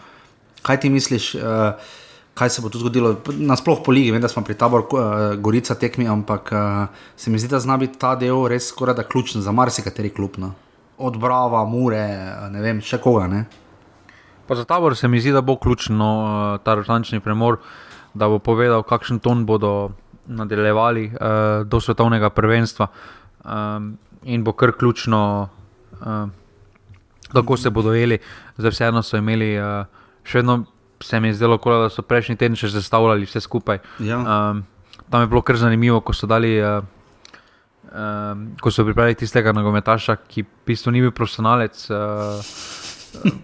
kaj ti misliš, uh, kaj se bo tu zgodilo? Nasploh po ligi, vem, da smo pri taboru uh, Gorica tekmi, ampak uh, se mi zdi, da zna biti ta del res skoraj da ključen za marsikateri klub. No? Od Brava, Mure, ne vem, še koga. Ne?
Pa za tabor se mi zdi, da bo ključno ta ročni premor, da bo povedal, kakšen ton bodo nadaljevali uh, do svetovnega prvenstva. Um, in bo kar ključno, uh, kako se bodo jeli. Zdaj, vseeno so imeli, uh, še vedno se mi je zdelo, kola, da so prejšnji teden še zastavljali vse skupaj.
Ja.
Um, tam je bilo kar zanimivo, ko so dali. Uh, Um, ko so pripravili tistega nogometaša, ki v bistvu ni bil profesionalec, uh,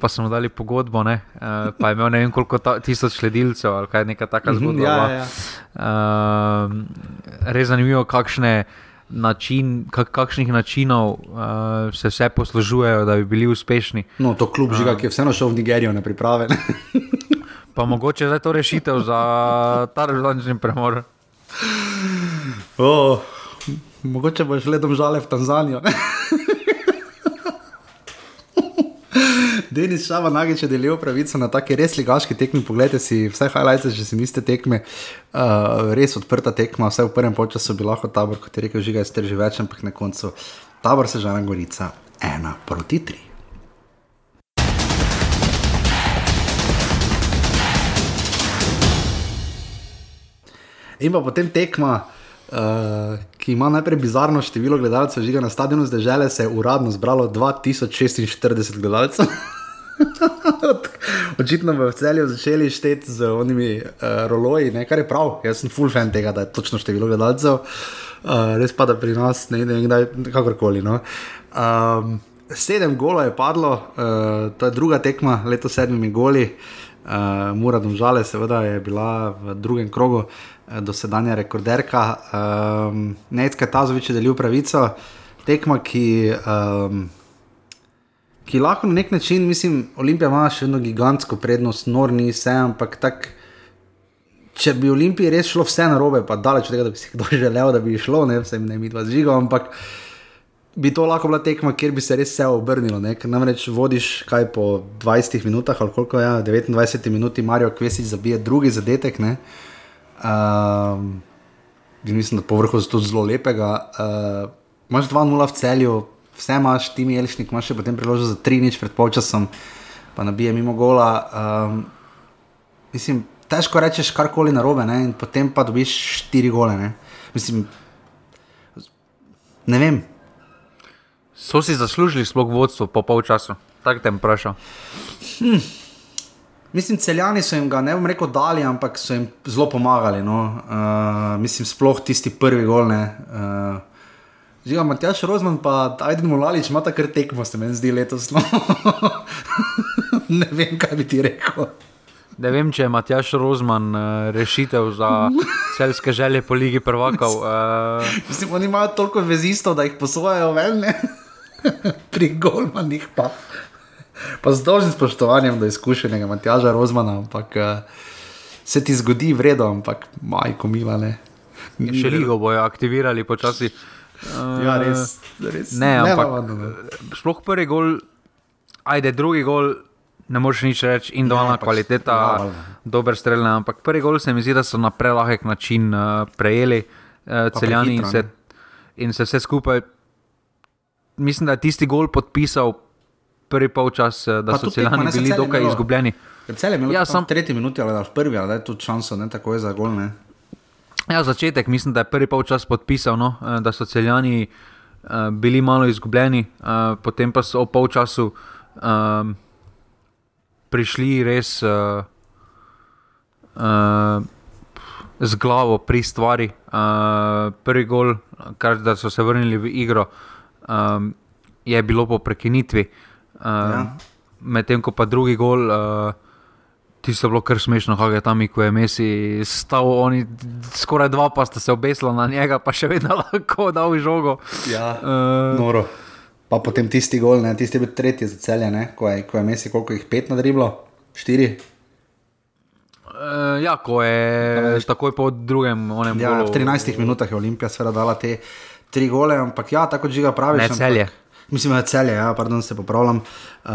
pa smo dali pogodbo, uh, pa je imel ne vem koliko tisoč sledilcev ali kaj neka taka mhm, zgodba.
Ja, ja.
Uh, res zanimivo, kakšne način, kak, kakšnih načinov uh, se vse poslužujejo, da bi bili uspešni.
No, to kljub žiga, uh, ki je vseeno šel v Nigerijo, ne priprave.
pa mogoče je to rešitev za ta rezultatni premor.
Oh, mogoče boš gledal žale v Tanzanijo. Denis Šava Nagič je delil pravico na taki res ligaški tekmi. Poglejte si vse highlights, če si mislite tekme. Uh, res odprta tekma, vse v prvem času bi lahko tabor, kot je rekel, žiga je strži več, ampak na koncu tabor se žena Gorica ena proti tri. In pa potem tekma, uh, ki ima najprej bizarno število gledalcev, žiga na stadionu zdaj žele, se je uradno zbralo 2046 gledalcev. Očitno bomo v celju začeli šteti z onimi uh, roloji, ne, kar je prav. Jaz sem full fan tega, da je točno število gledalcev. Uh, res pa da pri nas ne vem, kdaj kakorkoli. No. Um, sedem golov je padlo, uh, to je druga tekma, leto sedmimi goli. Uh, Mura Domžale, seveda, je bila v drugem krogu uh, dosedanja rekorderka. Um, Necka Tazovič je delil pravico, tekma, ki. Um, ki lahko na nek način, mislim, Olimpija ima še eno gigantsko prednost, nor ni vse, ampak tak, če bi Olimpiji res šlo vse na robe, pa daleč od tega, da bi si kdo želel, da bi šlo, ne vem, ne mi dva zžiga, ampak bi to lahko bila tekma, kjer bi se res vse obrnilo. Ne? Namreč vodiš kaj po 20 minutah, ali koliko je, ja, 29 minuti, Marijo Kvesič zabije drugi zadetek. Um, mislim, da povrhu je to zelo lepega. Uh, Imáš 2-0 v celju, vse imaš, ti mi jelišnik, imaš še potem priložnost za tri nič pred polčasom, pa nabije mimo gola. Um, mislim, težko rečeš karkoli na robe, in potem pa dobiš štiri gole. Ne? Mislim, ne vem.
So si zaslužili sploh vodstvo po polčasu, tako te vprašam.
Hm. Mislim, celjani so jim ga ne bom rekel dali, ampak so jim zelo pomagali. No. Uh, mislim, sploh tisti prvi gol. Uh, Žiga, Matjaš Rozman pa Aiden Mulalič ima tako tekmo, se meni zdi letos. No. ne vem, kaj bi ti rekel.
Ne vem, če je Matjaš Rozman uh, rešitev za celske želje po Ligi prvakov. Uh...
Mislim, oni imajo toliko vezistov, da jih posvojajo ven, pri Golmanih pa. Pa z dolžnim spoštovanjem do izkušenega Matjaža Rozmana, ampak uh, se ti zgodi vredno, ampak majko mila ne.
Še ligo bojo aktivirali počasi.
Uh, ja, res, res.
Ne, ne ampak ne. sploh prvi gol, ajde, drugi gol, ne moreš nič reči, individualna pač kvaliteta, ja, dober strelj. Ampak prvi gol se mi zdi, da so na prelahek način uh, prejeli uh, celjani in se, in se vse skupaj. Mislim, da je tisti gol podpisal prvi polčas, da pa so celjani bili dokaj izgubljeni.
Cel je imel ja, samo tretji minuti, ali da v prvi, ali da je to šanso, ne tako je za gol. Ne.
Ja, začetek, mislim, da je prvi polčas podpisal, no, eh, da so celjani uh, bili malo izgubljeni, uh, potem pa so v polčasu um, prišli res uh, uh, z glavo pri stvari. Uh, prvi gol, kar da so se vrnili v igro, um, je bilo po prekinitvi. Ja. medtem ko pa drugi gol. Uh, Ti so bilo kar smešno, kako je tam, ko je Messi stal, oni skoraj dva, pa sta se obesila na njega, pa še vedno lahko dal žogo.
Ja, uh, noro. Pa potem tisti gol, ne, tisti je bil tretji za celje, ne, ko je, ko je Messi, koliko jih pet nadriblo, štiri.
Uh, ja, ko je takoj po drugem, onem.
Ja,
golu,
v 13 minutah je Olimpija seveda dala te tri gole, ampak ja, tako že ga pravi.
Ne, celje.
Mislim, da je celje, ja, pardon, se popravljam. Uh,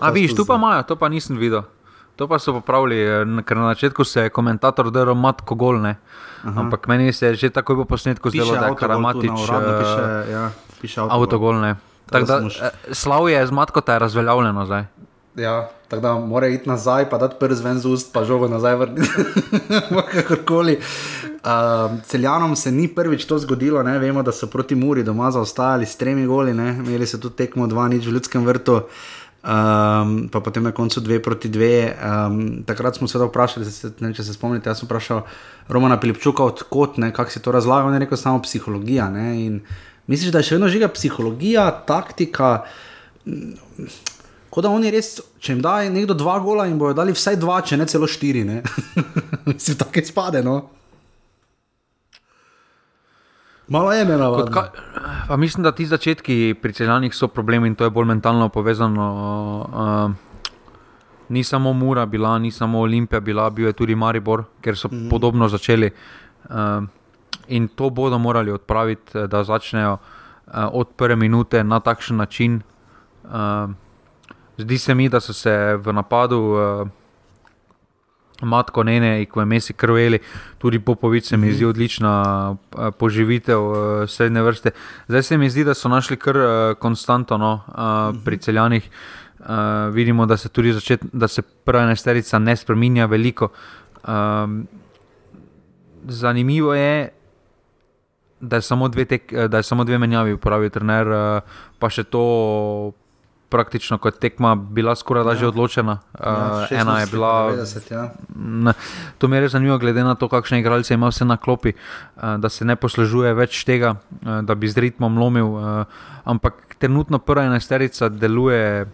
A vidiš, tu pa imajo, to pa nisem videl. To pa so popravili, ker na začetku se je komentator delal matko golne. Ampak meni se je že takoj po posnetku zdelo, da je karamatič
ja,
avtogolne. Slav je z matko, ta je razveljavljeno zdaj.
Ja, tako da mora iti nazaj, pa da prvi zven z ust, pa žogo nazaj vrniti. Kakorkoli. Uh, celjanom se ni prvič to zgodilo, ne? vemo, da so proti Muri doma zaostajali s tremi goli, ne? imeli so tudi tekmo 2-0 v ljudskem vrtu. Um, pa potem na koncu dve proti dve. Um, takrat smo se vprašali, se, ne, če se spomnite, jaz sem vprašal Romana Pilipčuka, odkot, kako si to razlagal, on je rekel samo psihologija. Ne, misliš, da je še vedno žiga psihologija, taktika. Kot da oni res, če jim da nekdo dva gola, jim bodo dali vsaj dva, če ne celo štiri. Mislim, tako je spade. No? Malo je ena
ka, pa Mislim, da ti začetki pri celjanih so problemi in to je bolj mentalno povezano. Uh, ni samo Mura, bila, ni samo Olimpija, bila, bil je tudi Maribor, ker so mm. podobno začeli. Uh, in to bodo morali odpraviti, da začnejo uh, od prve minute na takšen način. Uh, zdi se mi, da so se v napadu. Uh, Matko Nene, ko je Messi krveli, tudi Popovič se mi zdi mhm. odlična uh, poživitev uh, srednje vrste. Zdaj se mi zdi, da so našli kar uh, konstantno no, uh, pri celjanih. Uh, vidimo, da se tudi začet, da se prva enesterica ne spremenja veliko. Um, zanimivo je, da je samo dve, tek, da je samo dve menjavi uporabil trener, uh, pa še to praktično kot tekma bila skoraj da ja. že odločena. Ja, uh, ena je bila. 90, ja. ne, to me res zanimivo, glede na to, kakšne igralce ima vse na klopi, uh, da se ne poslužuje več tega, uh, da bi z ritmom lomil. Uh, ampak trenutno prva enesterica deluje.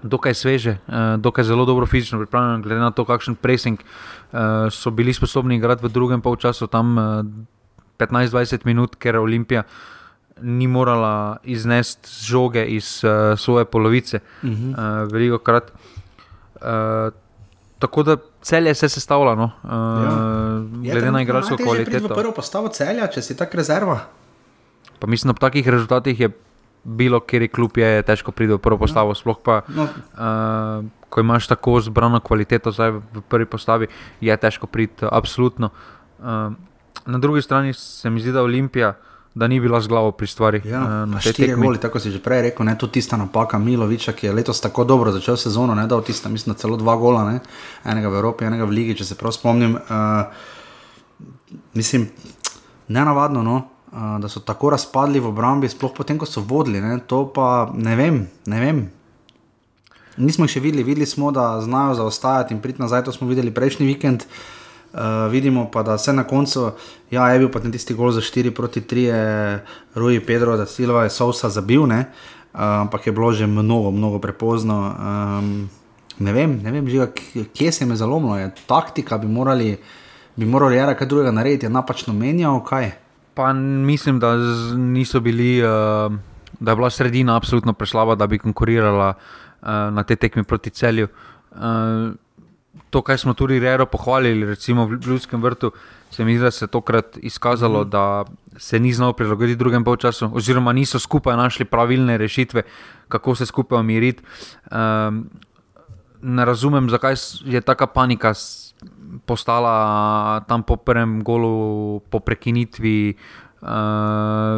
Dokaj sveže, dokaj zelo dobro fizično pripravljeno, glede na to, kakšen pressing so bili sposobni igrati v drugem polčasu, tam 15-20 minut, ker Olimpija ni morala iznesti žoge iz uh, svoje polovice, uh -huh. uh, veliko krat. Uh, tako da cel je se sestavljalo, no? uh, ja. glede na igralsko kvaliteto.
Prvo postavo celja, če si tak rezerva.
Pa mislim, da po takih rezultatih je bilo, kjer je klub, je težko priti v prvo postavo. No. Sploh pa, no. uh, ko imaš tako zbrano kvaliteto zdaj v prvi postavi, je težko priti, absolutno. Uh, na drugi strani se mi zdi, da Olimpija da ni bila z glavo pri stvari.
Ja, uh, štiri goli, tako si že prej rekel, ne, tudi tista napaka Miloviča, ki je letos tako dobro začel sezono, ne, da je tista, mislim, celo dva gola, ne, enega v Evropi, enega v Ligi, če se prav spomnim. Uh, mislim, ne navadno, no, uh, da so tako razpadli v obrambi, sploh potem, ko so vodili, ne, to pa ne vem, ne vem. Nismo jih še videli, videli smo, da znajo zaostajati in priti nazaj, to smo videli prejšnji vikend. Uh, Uh, vidimo pa, da se na koncu, ja, je bil pa tisti gol za 4 proti 3, Rui Pedro, da Silva je Sousa zabil, uh, ampak je bilo že mnogo, mnogo prepozno. Um, ne vem, ne vem žiga, kje se je zalomilo, je taktika, bi morali, bi morali jara kaj drugega narediti, je napačno menjal, kaj.
Pa mislim, da niso bili, uh, da je bila sredina absolutno preslaba, da bi konkurirala uh, na te tekmi proti celju. Uh, to, kar smo tudi rero pohvalili, recimo v Ljudskem vrtu, se mi zdi, da se je tokrat izkazalo, mm. da se ni znal prilagoditi drugemu polčasu, oziroma niso skupaj našli pravilne rešitve, kako se skupaj umiriti. Um, ne razumem, zakaj je taka panika postala tam po prvem golu, po prekinitvi. Uh,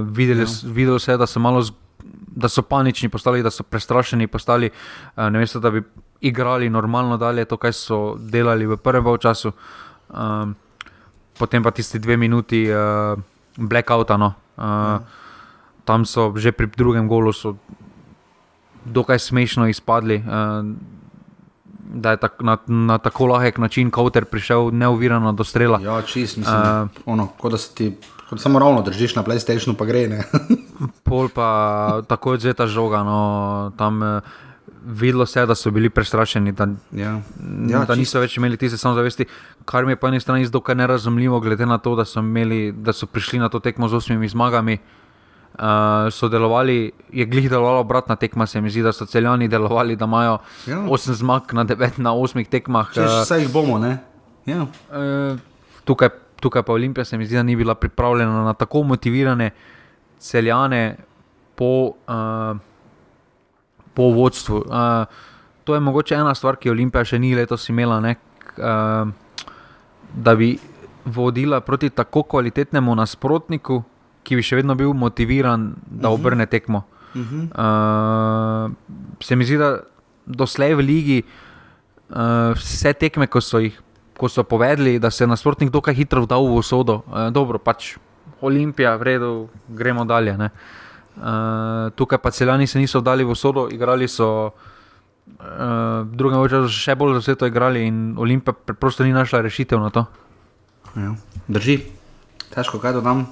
videli, ja. videli se je, da so malo. Da so panični postali, da so prestrašeni postali, uh, ne veste, da bi igrali normalno dalje, to, kar so delali v prvem času, um, potem pa tisti dve minuti uh, blackouta. No. Uh, mm. Tam so že pri drugem golu dokaj smešno izpadli. Uh, Da je tak, na, na tako lahek način kauter prišel neuvirano do strela.
Ja, čist, mislim, uh, ono, kot da se ti kot samo ravno držiš na PlayStationu, pa gre.
Pol pa tako je ta žoga. No, tam eh, videlo se je, da so bili prestrašeni, da,
Ja.
ja, da niso več imeli tiste samozavesti. Kar mi je po eni strani zelo nerazumljivo, glede na to, da so, imeli, da so prišli na to tekmo z osmimi zmagami. Uh, so delovali, je glih delovalo obratna tekma, se mi zdi, da so celjani delovali, da imajo
Ja.
8 zmag na 9 na 8 tekmah.
Češ,
eh,
Vse jih bomo, ne? Ja.
Eh, tukaj, tukaj pa Olimpija se mi zdi, da ni bila pripravljena na tako motivirane celjane po, uh, po vodstvu. Uh, to je mogoče ena stvar, ki Olimpija še ni letos imela, ne, uh, da bi vodila proti tako kvalitetnemu nasprotniku, ki bi še vedno bil motiviran, da obrne tekmo.
Uh -huh.
Uh, se mi zdi, da doslej v ligi uh, vse tekme, ko so, jih, ko so povedali, da se je nasprotnik dokaj hitro vdal v usodo. Uh, dobro, pač Olimpija, v redu, gremo dalje. ne. Uh, tukaj pa celjani se niso vdali v usodo, igrali so. Uh, v drugem času so še bolj zaseto igrali in Olimpija preprosto ni našla rešitev na to.
Ja. Drži. Težko kaj dodam.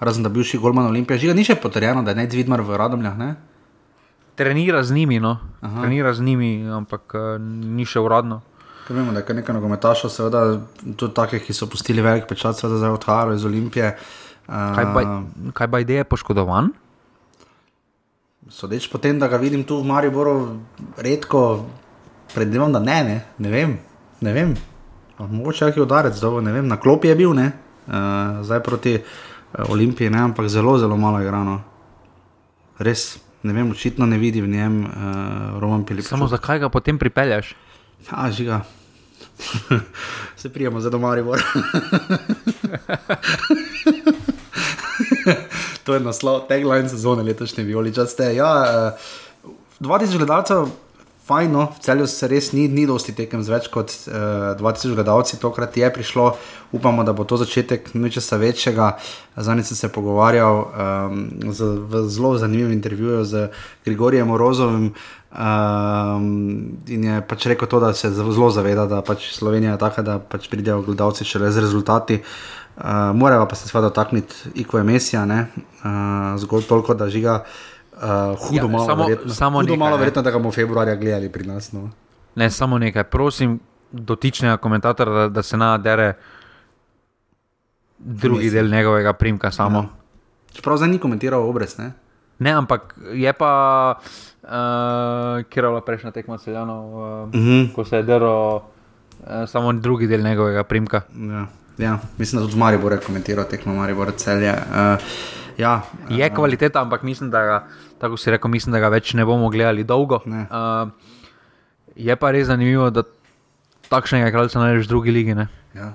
Razen da bivši golman Olimpije. Žiga ni še potrjeno, da je ne Dvidmar v Radomljah, ne?
Trenira z njimi, no.
Aha.
trenira z njimi, ampak uh, ni še uradno.
Ker vemo, da je nekaj nogometašov, seveda tudi takih, ki so pustili velik pečat, seveda zdaj odhajajo iz Olimpije. Uh,
Kaj pa, kaj pa ideje poškodovan?
Sodeč po tem, da ga vidim tu v Mariboru, redko predvidevam, da ne, ne, ne vem. Ne vem. Mogoče je udarec, dobro, ne vem. Na klopi je bil, ne, uh, zdaj proti uh, Olimpiji, ne, ampak zelo, zelo malo igrano. Res, ne vem, očitno ne vidi v njem uh, Roman Pilip.
Samo zakaj ga potem pripelješ?
A, žiga. Se prijemo za Maribor. to je naslov, tagline sezone letošnje Violičaste. Ja, uh, 2000 gledalcev, fajn, no, v celju se res ni, ni dosti tekem z več kot uh, 2000 gledalci, tokrat je prišlo, upamo, da bo to začetek nečesa večjega. Zadnjič sem se pogovarjal um, z, v zelo zanimivem intervjuju z Grigorijem Morozovim. Um, in je pač rekel to, da se zelo zaveda, da pač Slovenija je taka, da pač pridejo gledalci šele z rezultati. Uh, Morajo pa se seveda dotakniti Iko Emesija, uh, zgolj toliko, da žiga uh, hudo
Ja,
malo,
samo-
verjetno,
samo
hudo
nekaj,
malo
ne.
verjetno, da ga bomo februarja gledali pri nas. No.
Ne, samo nekaj, prosim, dotičnega komentatorja, da, da se nadere drugi
Messi.
del njegovega primka. Samo.
Ja. Čeprav zdaj ni komentiral obrez, ne?
Ne, ampak je pa, uh, kjer je bila prejšnja tekma celjanov, uh,
Uh -huh.
ko se je dero uh, samo drugi del njegovega primka.
ja. Ja, mislim, da tudi Maribor je komentiral tekmo Maribor celje. Uh, ja,
Je kvaliteta, ampak mislim, da ga, tako si rekel, mislim, da ga več ne bomo gledali dolgo.
Ne.
Uh, je pa res zanimivo, da takšnega igralca najdeš v drugi ligi. Ne?
ja.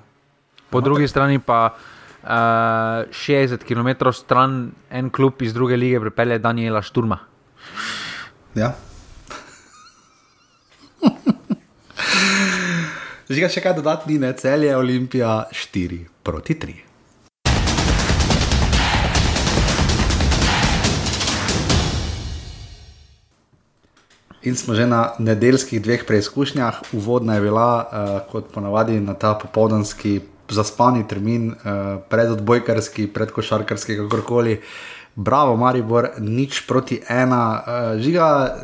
Po drugi strani pa uh, 60 km stran en klub iz druge lige pripelje Daniela Šturma.
Ja. Žiga še kaj dodatni, ne celje, Olimpija 4 proti 3. In smo že na nedeljskih dveh preizkušnjah. Uvodna je bila, uh, kot ponavadi, na ta popoldanski zaspani termin, uh, predodbojkarski, predkošarkarski, kakorkoli. Bravo, Maribor, nič proti ena. Uh, žiga,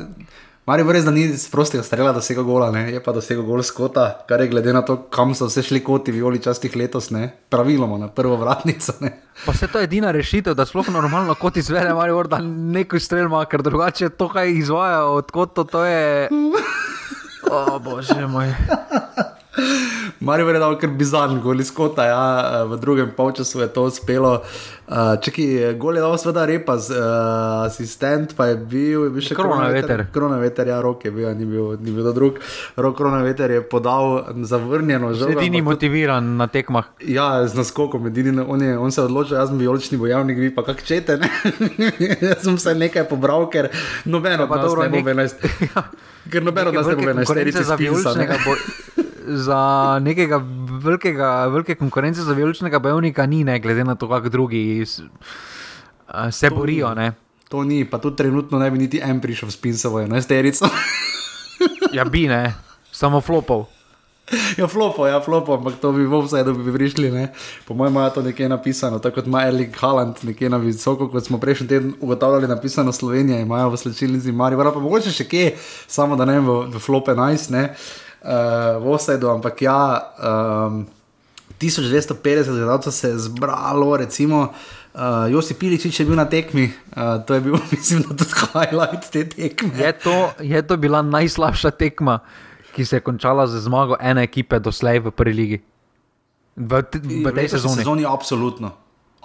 Maribor res, da ni z prostega strela dosegel gola, ne? je pa dosegel gol skota, kar je glede na to, kam so vse šli koti, violi častih letos, ne? praviloma na prvo vratnico. Ne?
Pa se to je edina rešitev, da sploh normalno kot izvede Marijo, da neko strel ima, ker drugače to, kaj izvaja, odkot to, to je. O bože moj.
Marijo je dal kar bizarni gol iz kota, ja, v drugem polčasu je to uspelo. Uh, Čekaj, gol je dal seveda repa, z, uh, asistent pa je bil, je bil še
Kronaveter.
Kronaveter, ja, rok je bil, ni bil, ni bil drug. Rok Kronaveter je podal zavrnjeno žogo.
Edini motiviran na tekmah.
Ja, z naskokom, edini, on, je, on se je odločil, jaz sem vijolični bojevnik, vi pa kak čete. Ne? jaz sem se nekaj pobral, ker nobeno
Ja, pa dobro,
ne bo
nek-
venajst. Ker nobeno od nas ne bo
Velike
venajst,
konkurence za vijoličnega bo. Za nekega velikega, velike konkurence za vijoličnega bojevnika ni, ne, glede na to, kako drugi s- se borijo. Ne.
To ni, pa tudi trenutno ne bi niti en prišel s Pinsovo enajsterico.
Ja, bi ne, samo flopov.
Ja, flopo, ja, flopo, ampak to bi v vsej dobi prišli. Ne? Po mojem imajo to nekje napisano, tako kot ima Erling Haaland, nekje na visoko, kot smo prejšnji teden ugotavljali, napisano Slovenija, imajo v slčilnici Mari, pa mogoče še kje, samo da ne vem, v, v flope 11, ne, uh, v dobi, ampak ja, um, 1250 gledalcev se je zbralo, recimo. Uh, Josi Piličič je bil na tekmi, uh, to je bil, mislim, tudi highlight te tekme.
Je to, je to bila najslabša tekma, ki se je končala z zmago ene ekipe doslej v prvi ligi. V, v tej sezoni.
sezoni absolutno.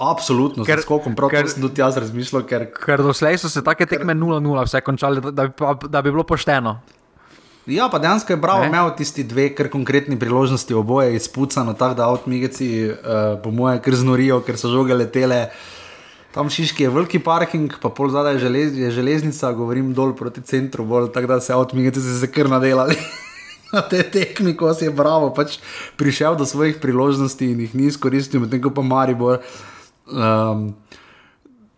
Absolutno, ker, skokom, prav
ker-
sem tudi jaz razmišljal, ker
Ker doslej so se take tekme 0-0 vse končale, da, da, bi, da bi bilo pošteno.
Ja, pa dejansko je Bravo
Ne?
imel tisti dve kar konkretni priložnosti, oboje izpucano, tako da avtomigeci, uh, po moje, kar znorijo, ker so žoge letele. Tam Šiški je veliki parking, pa pol zadaj je, želez, je železnica, govorim dol proti centru, bolj, tako da se avtomigeci se kar nadelali. Na te tekmi, ko si je Bravo pač prišel do svojih priložnosti in jih ni izkoristil, medtem ko pa Maribor. Um,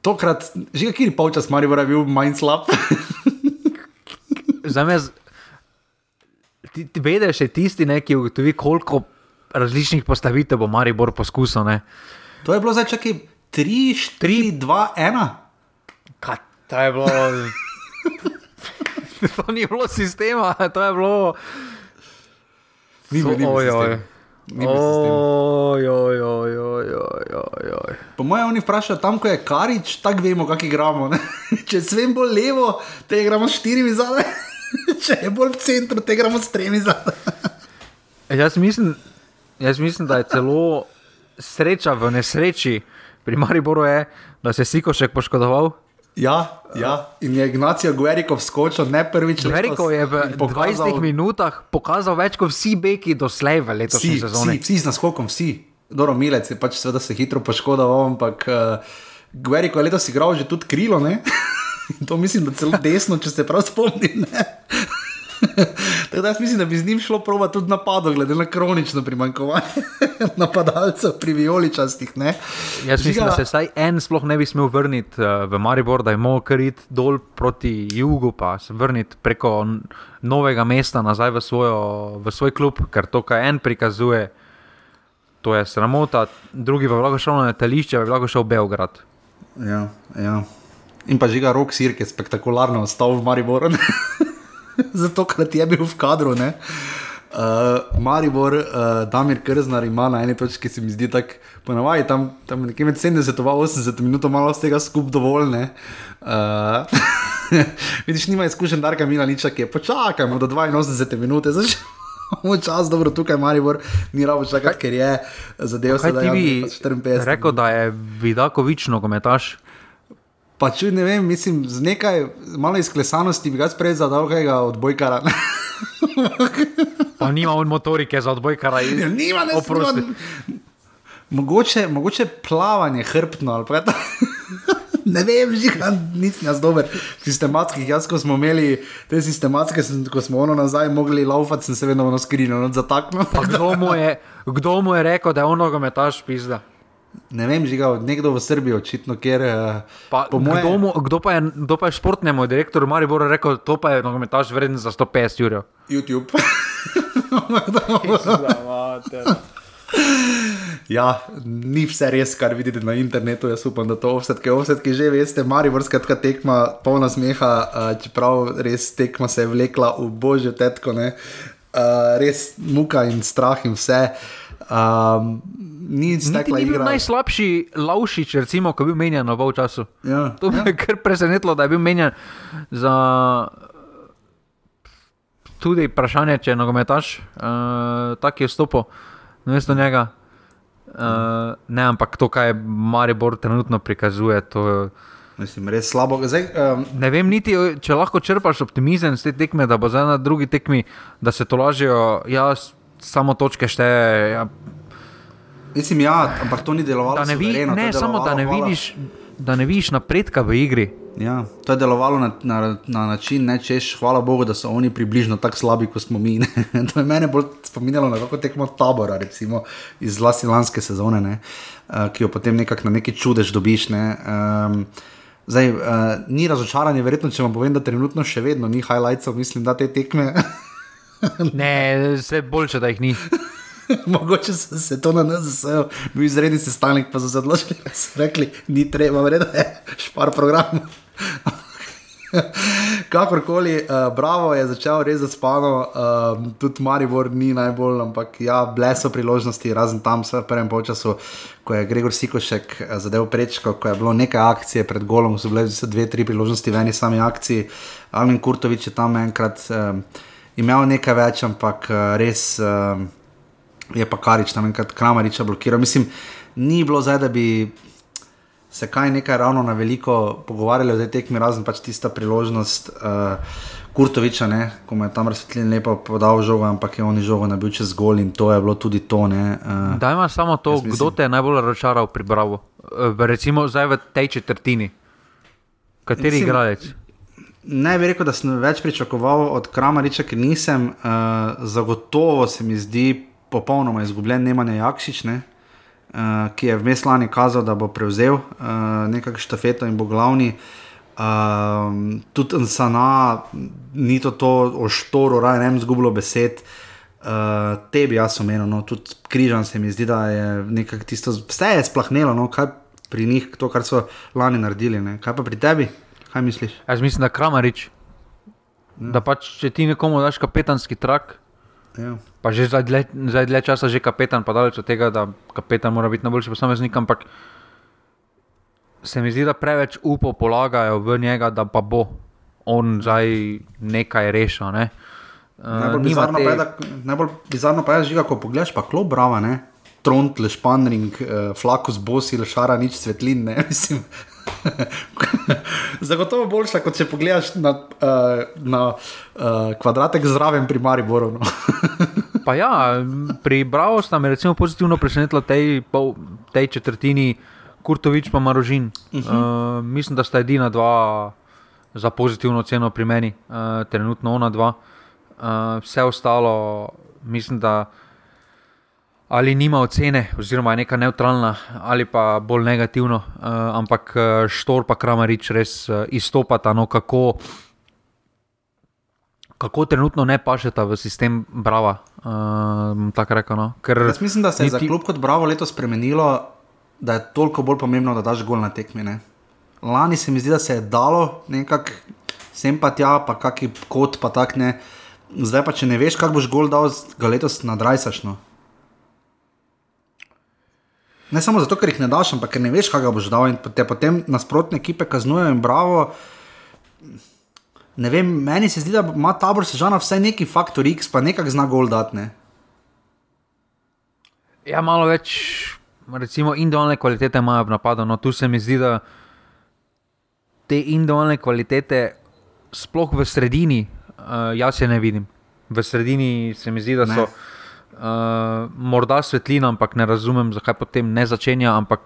tokrat, že kjer polčas Maribor je bil manj slab.
Za me, ti, ti vedeš, je tisti, ne, ki ugotovi, koliko različnih postavitev bo Maribor poskusil. Ne.
To je bilo zdaj, čakaj, 3, 4, 2, 1.
Kaj, to je bilo. to ni bilo sistema, to je bilo.
Ni bil, ni bil
Oj,
sistem.
oj.
Ni bil sistem.
Oj, oj, oj, oj, oj, oj, oj.
Po mojem, oni vprašajo, tam ko je karič, tako vemo, kako igramo. Ne? Če svem bolj levo, te igramo s štirimi zadaj. Če je bolj v centru, te igramo s tremi zadaj.
Jaz mislim, jaz mislim, da je celo sreča v nesreči pri Mariboru, je, da se je Sikošek poškodoval.
Ja, ja. In je Ignacio Guerikov skočil, ne prvič letos
Veriko je v
pokazal-
20 minutah pokazal več kot vsi beki doslej v letošnji sezoni.
vsi, vsi z naskokom, vsi. Doro Milec je pač seveda se hitro poškodoval, ampak uh, Gueriko je letos igral že tudi krilo, ne? To mislim, da celo desno, če se prav spomnim. ne. Tako da jaz mislim, da bi z njim šlo prova tudi napadov, glede na kronično primankovanje napadalcev pri vijoličastih. ne.
Jaz mislim,
Žiga-
da se vsaj en sploh ne bi smel vrniti uh, v Maribor, da je mogel kar iti dol proti jugu, pa se vrniti preko novega mesta nazaj v, svojo, v svoj klub, ker to, kar en prikazuje, to je sramota, drugi pa bi lahko šel na letališče, pa bi lahko šel v Beograd.
Ja, ja. In pa žiga rok sir, ki je spektakularno ostal v Mariboru. Zato, ker je bil v kadru. ne. Uh, Maribor, uh, Damir Krznar ima na eni točki, se mi zdi tako, ponavadi tam, tam nekje med 70 in 80 minut, malo z tega skup dovolj. ne. Uh, vidiš, nima izkušen Darka Milaniča, ki je počakajmo do 82 minut, začnemo čas, dobro, tukaj Maribor ni rabo čakati, ker je zadev
Kaj ti bi
54.
rekel, da je Vidakovič nogometaš?
Pa če ne vem, mislim, z nekaj malo izklesanosti bi ga sprej za dolgega odbojkara.
Pa nima on motorike za odbojkara.
Ja, nima, ne
Oprosti.
Mogoče, mogoče plavanje hrbtno ali pa to. Ne vem, žiga, nisem jaz dober. Sistematskih, jaz ko smo imeli te sistematske, sem, ko smo ono nazaj mogli laufati, sem se vedno ono skrinil, no, zataknil.
Kdo mu, je, kdo mu je rekel, da je on nogometaš, pizda?
Ne vem, žiga, nekdo v Srbiji očitno, ker eh,
Pa,
po
moje...
mojem.
kdo, mu, kdo, pa je, kdo pa je športnemu direktorju Maribora rekel, to pa je nogometaš vreden za 150 jurjev?
YouTube. Ja, ni vse res, kar vidite na internetu. Jaz upam, da to offset, ki offset, ki že veste, Mariborska taka tekma, polna smeha, uh, čeprav res tekma se je vlekla v božjo tetko, ne. uh, res muka in strah in vse. Um, ni
Niti
stekla
ni bil
igra.
najslabši Laušič, recimo, ko je bil menjan v pol času.
Ja,
To me je kar presenetilo, da je bil menjan za tudi vprašanje, če je nogometaš, uh, tako je vstopil na mesto njega. Uh, ne, ampak to, kar je Maribor trenutno prikazuje, to je.
Mislim, res slabo. Zdaj, um,
Ne vem niti, če lahko črpaš optimizem z te tekme, da bo zdaj na drugi tekmi, da se to lažijo, ja, s- samo točke šteje. Ja,
mislim, ja, ampak to ni delovalo.
da ne, vi,
suvereno,
ne samo da ne,
malo-
vidiš, da ne vidiš napredka v igri.
Ja, to je delovalo na, na, na način, ne češ, hvala Bogu, da so oni približno tako slabi, kot smo mi. ne. to je mene bolj spominjalo na kako tekmo tabora, recimo iz zlasti lanske sezone, ne, uh, ki jo potem nekako na neki čudež dobiš. Ne. Um, zdaj, uh, ni razočaranje, verjetno, če vam povem, da trenutno še vedno ni highlightsov, mislim, da te tekme.
Ne, vse boljše, da jih ni.
Mogoče so se to na zasejo, bil izredni sestanek, pa so se odločili, da so rekli, ni treba, vreda je, špar program. Kakorkoli, uh, bravo je začel res zaspano, uh, tudi Maribor ni najbolj, ampak ja, bleso priložnosti, razen tam v prvem času, ko je Gregor Sikošek uh, zadev prečko, ko je bilo nekaj akcije pred golom, so bile dve, tri priložnosti v eni sami akciji. Almin Kurtovič je tam enkrat uh, imel nekaj več, ampak uh, res. Uh, je pa karič tam enkrat kramariča blokiral. Mislim, ni bilo zdaj, da bi se kaj nekaj ravno na veliko pogovarjali o tej tekmi, razen pač tista priložnost uh, Kurtoviča, ne, ko mu je tam razsvetljen lepo podal žogo, ampak je on žogo nabil čez gol in to je bilo tudi to. Uh,
da imaš samo to, mislim, kdo te je najbolj razočaral pri Bravo, uh, recimo zdaj v tej četrtini. Kateri igralec?
Ne bi rekel, da sem več pričakoval od Kramariča, ker nisem. Uh, zagotovo se mi zdi popolnoma izgubljen, ne manj Jakšič, ne, uh, ki je vmes lani kazal, da bo prevzel uh, nekakšno štafeto in bo glavni. Uh, tudi Sana, ni to, to o štoru, raj ne vem, zgubilo besed. Uh, te bi jaz omenil, no, tudi križan se mi zdi, da je nekako tisto, vse je splahnelo, no, kaj pri njih, to, kar so lani naredili. Ne. Kaj pa pri tebi, kaj misliš?
Jaz mislim, da kramarič. Ja. Da pač, če ti nekomu daš kapetanski trak, Ja. Pa že zdaj dlje, zdaj dlje časa že kapetan, pa daleč od tega, da kapetan mora biti najboljši posameznik, ampak se mi zdi, da preveč upo polagajo v njega, da pa bo on zdaj nekaj rešil. Ne?
Uh, najbolj bizarno pa je, že ko pogledaš, pa klo brava, ne? Tront, lešpanring, uh, flakus, bosi, lešara, nič svetlin, ne, mislim. Zagotovo boljša, kot če pogledaš na, uh, na uh, kvadratek zraven pri Mariboru. No.
pa ja, pri Bravo sta me recimo pozitivno presenetila tej, pol, tej četrtini, Kurtovič pa Marožin. Uh -huh. uh, mislim, da sta edina dva za pozitivno ceno pri meni, uh, trenutno ona dva. Uh, vse ostalo, mislim, da ali nima ocene, oziroma je neka neutralna, ali pa bolj negativno, uh, ampak eh, Štor pa Kramarič res uh, izstopata, no kako, kako trenutno ne pašeta v sistem Brava. Uh, rekel, no.
Ker, Jaz mislim, da se je niti... za klub kot Bravo leto spremenilo, da je toliko bolj pomembno, da daš gol na tekmine. Lani se mi zdi, da se je dalo nekako sem pa tja, pa kakšen kot pa tak ne. Zdaj pa, če ne veš, kako boš gol dal, ga letos nadrajsaš. No. Ne samo zato, ker jih ne daš, ampak ker ne veš, kaj boš dal in te potem nasprotne ekipe kaznujejo in bravo. Ne vem, meni se zdi, da ima tabor sežana vsaj neki faktor X, pa nekaj zna gol dati. Ne?
Ja, malo več, recimo, individualne kvalitete imajo v napadu. No, tu se mi zdi, da te individualne kvalitete, sploh v sredini, uh, jaz je ne vidim. V sredini se mi zdi, da so. Ne uh, morda svetlina, ampak ne razumem, zakaj potem ne začenja. Ampak,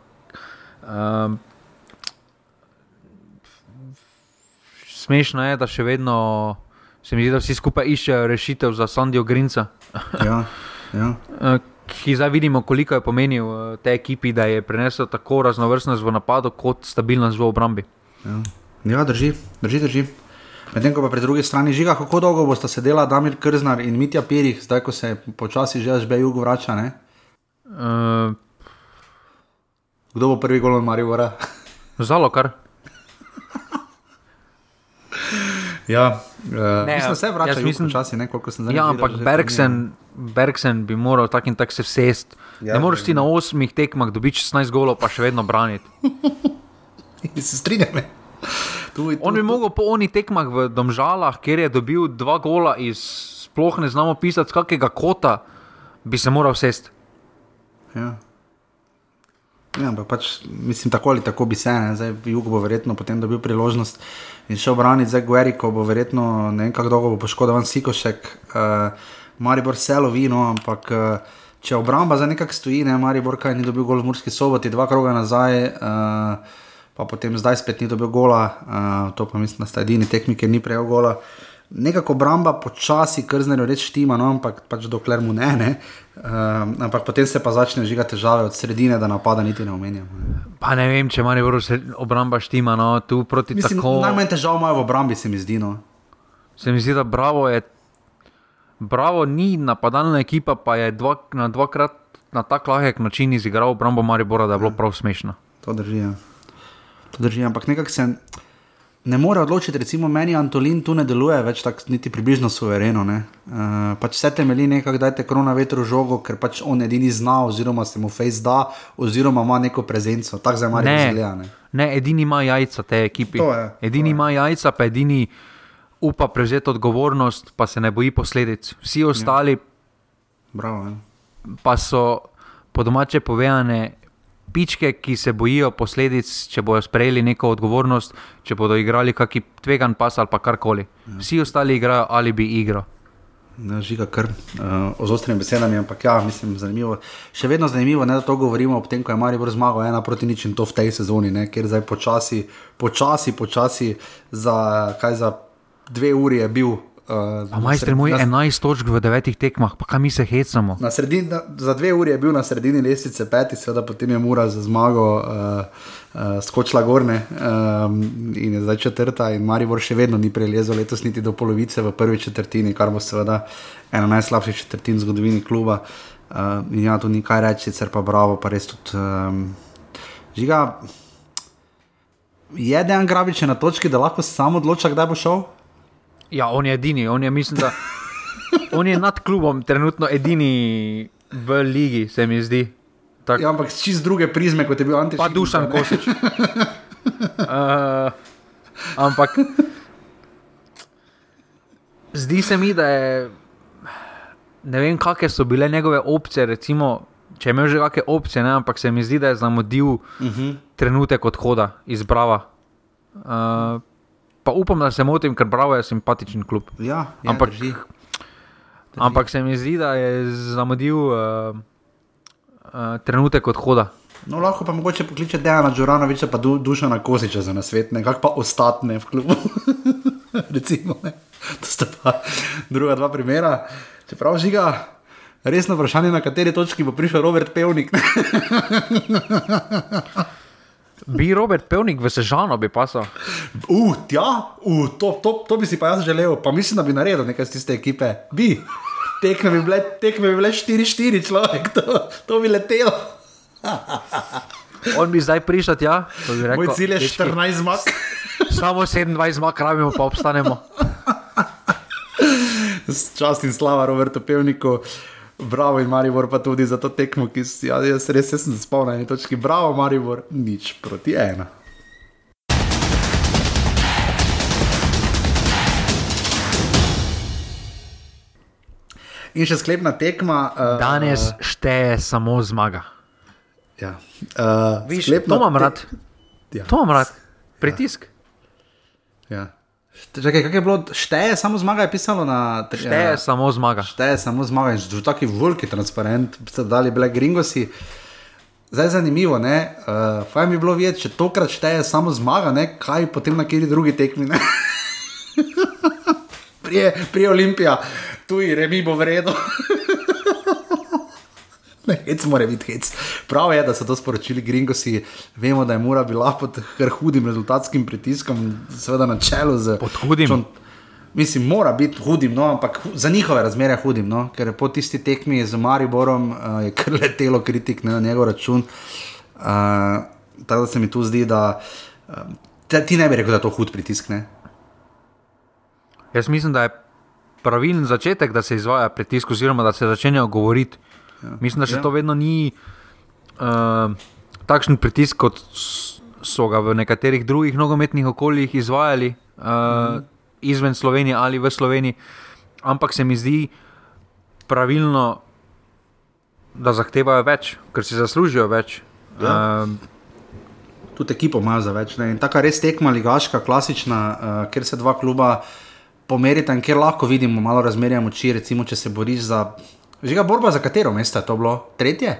uh, smešno je, da še vedno se mi zdi, da vsi skupaj iščejo rešitev za Sandijo Grinca.
ja, ja.
Uh, ki zdaj vidimo, koliko je pomenil tej ekipi, da je prenesel tako raznovrstnost v napadu, kot stabilnost v obrambi.
Ja, ja drži, drži. drži. Medtem ko pa pri drugi strani žiga, kako dolgo boste sedela Damir Krznar in Mitja Pirih, zdaj ko se počasi že žbe jug vrača. Uh, Kdo bo prvi golem Marivora?
Zalo kar.
ja, uh, ne, mislim, se vrača mislim, počasi, ne koliko sem zdaj.
Ja, ampak Bergsen, Bergsen bi moral tak in tak se vsest. Ja, ne moreš ti na osmih tekmah dobiti 16 golov, pa še vedno braniti.
se strinjam.
Tu, tu, on bi mogel po onih tekmah v Domžalah, kjer je dobil dva gola iz sploh ne znamo pisati, kakega kota, bi se moral sest.
Ja. Ja, pač, mislim, tako ali tako bi se, ne? zdaj Jug bo verjetno potem dobil priložnost in šel braniti za Gueriko, bo verjetno ne vem, kako dolgo bo poškodovan Sikošek, uh, Maribor se lovi, no, ampak uh, če obramba za nekak stoji, ne, Maribor kaj ni dobil gol v Murski soboti, dva kroga nazaj. Uh, pa potem zdaj spet ni dobil gola, uh, to pa mislim, da sta edini tekmi, ki ni prejel gola. Nekako obramba počasi, kar znano reči, štima, no, ampak pač dokler mu ne, ne. Uh, ampak potem se pa začne žiga težave od sredine, da napada niti ne omenjam.
Pa ne vem, če ima vrlo obramba štima, no, tu proti mislim, tako.
Najmanj težav imajo v obrambi, se mi zdi. No.
Se mi zdi, da bravo je. Bravo ni napadalna ekipa, pa je dva, na dvakrat na tak lahek način izigral obrambo Maribora, da je bilo prav smešno.
To drži. Ja. To drži, ampak nekako se ne more odločiti, recimo meni Antolin tu ne deluje več tako niti približno suvereno. Uh, pač vse temelji nekako, da je korona vetro žogo, ker pač on edini zna, oziroma se mu face da, oziroma ima neko prezenco. Tako za Marijo zgleda. Ne.
ne, edini ima jajca te ekipi. Edini ima jajca, pa edini upa prevzeti odgovornost, pa se ne boji posledic. Vsi ostali ja.
Bravo, ja.
pa so po domače povedane pičke, ki se bojijo posledic, če bodo sprejeli neko odgovornost, če bodo igrali kakšen tvegan pas ali karkoli. Ja. Vsi ostali igrajo ali bi igro.
Ne, žiga kar uh, z ostrimi besedami, ampak ja, mislim, zanimivo. Še vedno zanimivo, ne, da to govorimo ob tem, ko je Marijo zmagal ena proti nič in to v tej sezoni, ne, ker zdaj počasi, počasi, počasi za, za dve uri je bil
Uh, Majster moj 11 točk v 9 tekmah, pa kam mi se hecamo.
Sredin, na, za dve uri je bil na sredini lestvice, peti, seveda potem je mura za zmago uh, uh, skočila gorne um, in je zdaj četrta. In Maribor še vedno ni prelezel letos niti do polovice v prvi četrtini, kar bo seveda ena najslabših četrtin v zgodovini kluba. Uh, in ja, tu ni kaj reči, sicer pa bravo, pa res tudi um, žiga. Je dejan grabič na točki, da lahko sam odloča, kdaj bo šel?
Ja, on je edini, on je, mislim, da on je nad klubom, trenutno edini v ligi, se mi zdi.
Tak. Ja, ampak čist druge prizme, kot je bil Antiš.
Pa dušan kosič. uh, ampak zdi se mi, da je. Ne vem, kakšne so bile njegove opcije. Recimo, če je imel že kakšne opcije, ne, ampak se mi zdi, da je zamudil uh mhm. -huh. trenutek odhoda iz Brava. Uh, pa upam, da se motim, ker Bravo je simpatičen klub.
Ja,
je, ampak, drži. Drži. ampak se mi zdi, da je zamudil uh, uh, trenutek odhoda.
No, lahko pa mogoče pokliče Dejana Džoranoviča, pa du, duša na Koziča za nasvet, nekako pa ostatne v klubu. Recimo, to sta pa druga dva primera. Čeprav žiga, resno vprašanje, na kateri točki bo prišel Robert Pevnik.
Bi Robert Pevnik v Sežano bi pasal.
Uf, uh, ja, uh, to, to, to bi si pa jaz želel, pa mislim, da bi naredil nekaj iz tiste ekipe. Bi, tekme bi bile, tekme bi bile 4-4 človek, to, to bi letelo.
On bi zdaj prišel, ja.
Bi rekel, Moj cilj je 14 zmag.
Samo 27 zmag, rabimo pa obstanemo.
Čast in slava Robertu Pevniku. Bravo in Maribor pa tudi za to tekmo, ki si ja, jaz res sem spal na eni točki. Bravo, Maribor, nič proti ena. In še sklepna tekma.
Uh, Danes šteje samo zmaga.
Ja. Uh,
Viš, to imam rad. Ja. To imam rad. Pritisk.
Ja. ja. Čakaj, kaj je bilo, šteje samo zmaga, je pisalo na
terenu. Šteje ja, samo zmaga.
Šteje samo zmaga in že taki veliki transparent, ste dali bile gringosi. Zdaj je zanimivo, uh, fajn bi bilo videti, če tokrat šteje samo zmaga, ne? kaj potem na kjeri drugi tekmi. prije, prije Olimpija, tu je remi bo vredno. Hec mora biti hec. Prav je, da so to sporočili gringosi. Vemo, da je mora bila pod hudim rezultatskim pritiskom, seveda na čelu z.
Pod hudim. Čon,
mislim, mora biti hudim, no, ampak za njihove razmere hudim, no, ker po tisti tekmi z Mariborom uh, je kar letelo kritik na njegov račun. Uh, tako da se mi tu zdi, da uh, ti ne bi rekel, da je to hud pritisk. Ne?
Jaz mislim, da je pravilen začetek, da se izvaja pritisk, oziroma da se začenjajo govoriti. Ja. Mislim, da še ja. to vedno ni uh, takšen pritisk, kot so ga v nekaterih drugih nogometnih okoljih izvajali uh, mm. izven Slovenije ali v Sloveniji. Ampak se mi zdi pravilno, da zahtevajo več, ker si zaslužijo več. Ja. Uh,
Tudi ekipo ima za več. Tako res tekma, ligaška, klasična, uh, ker se dva kluba pomerita in kjer lahko vidimo malo razmerja moči. Recimo, če se boriš za Žiga borba za katero mesto je to bilo? Tretje?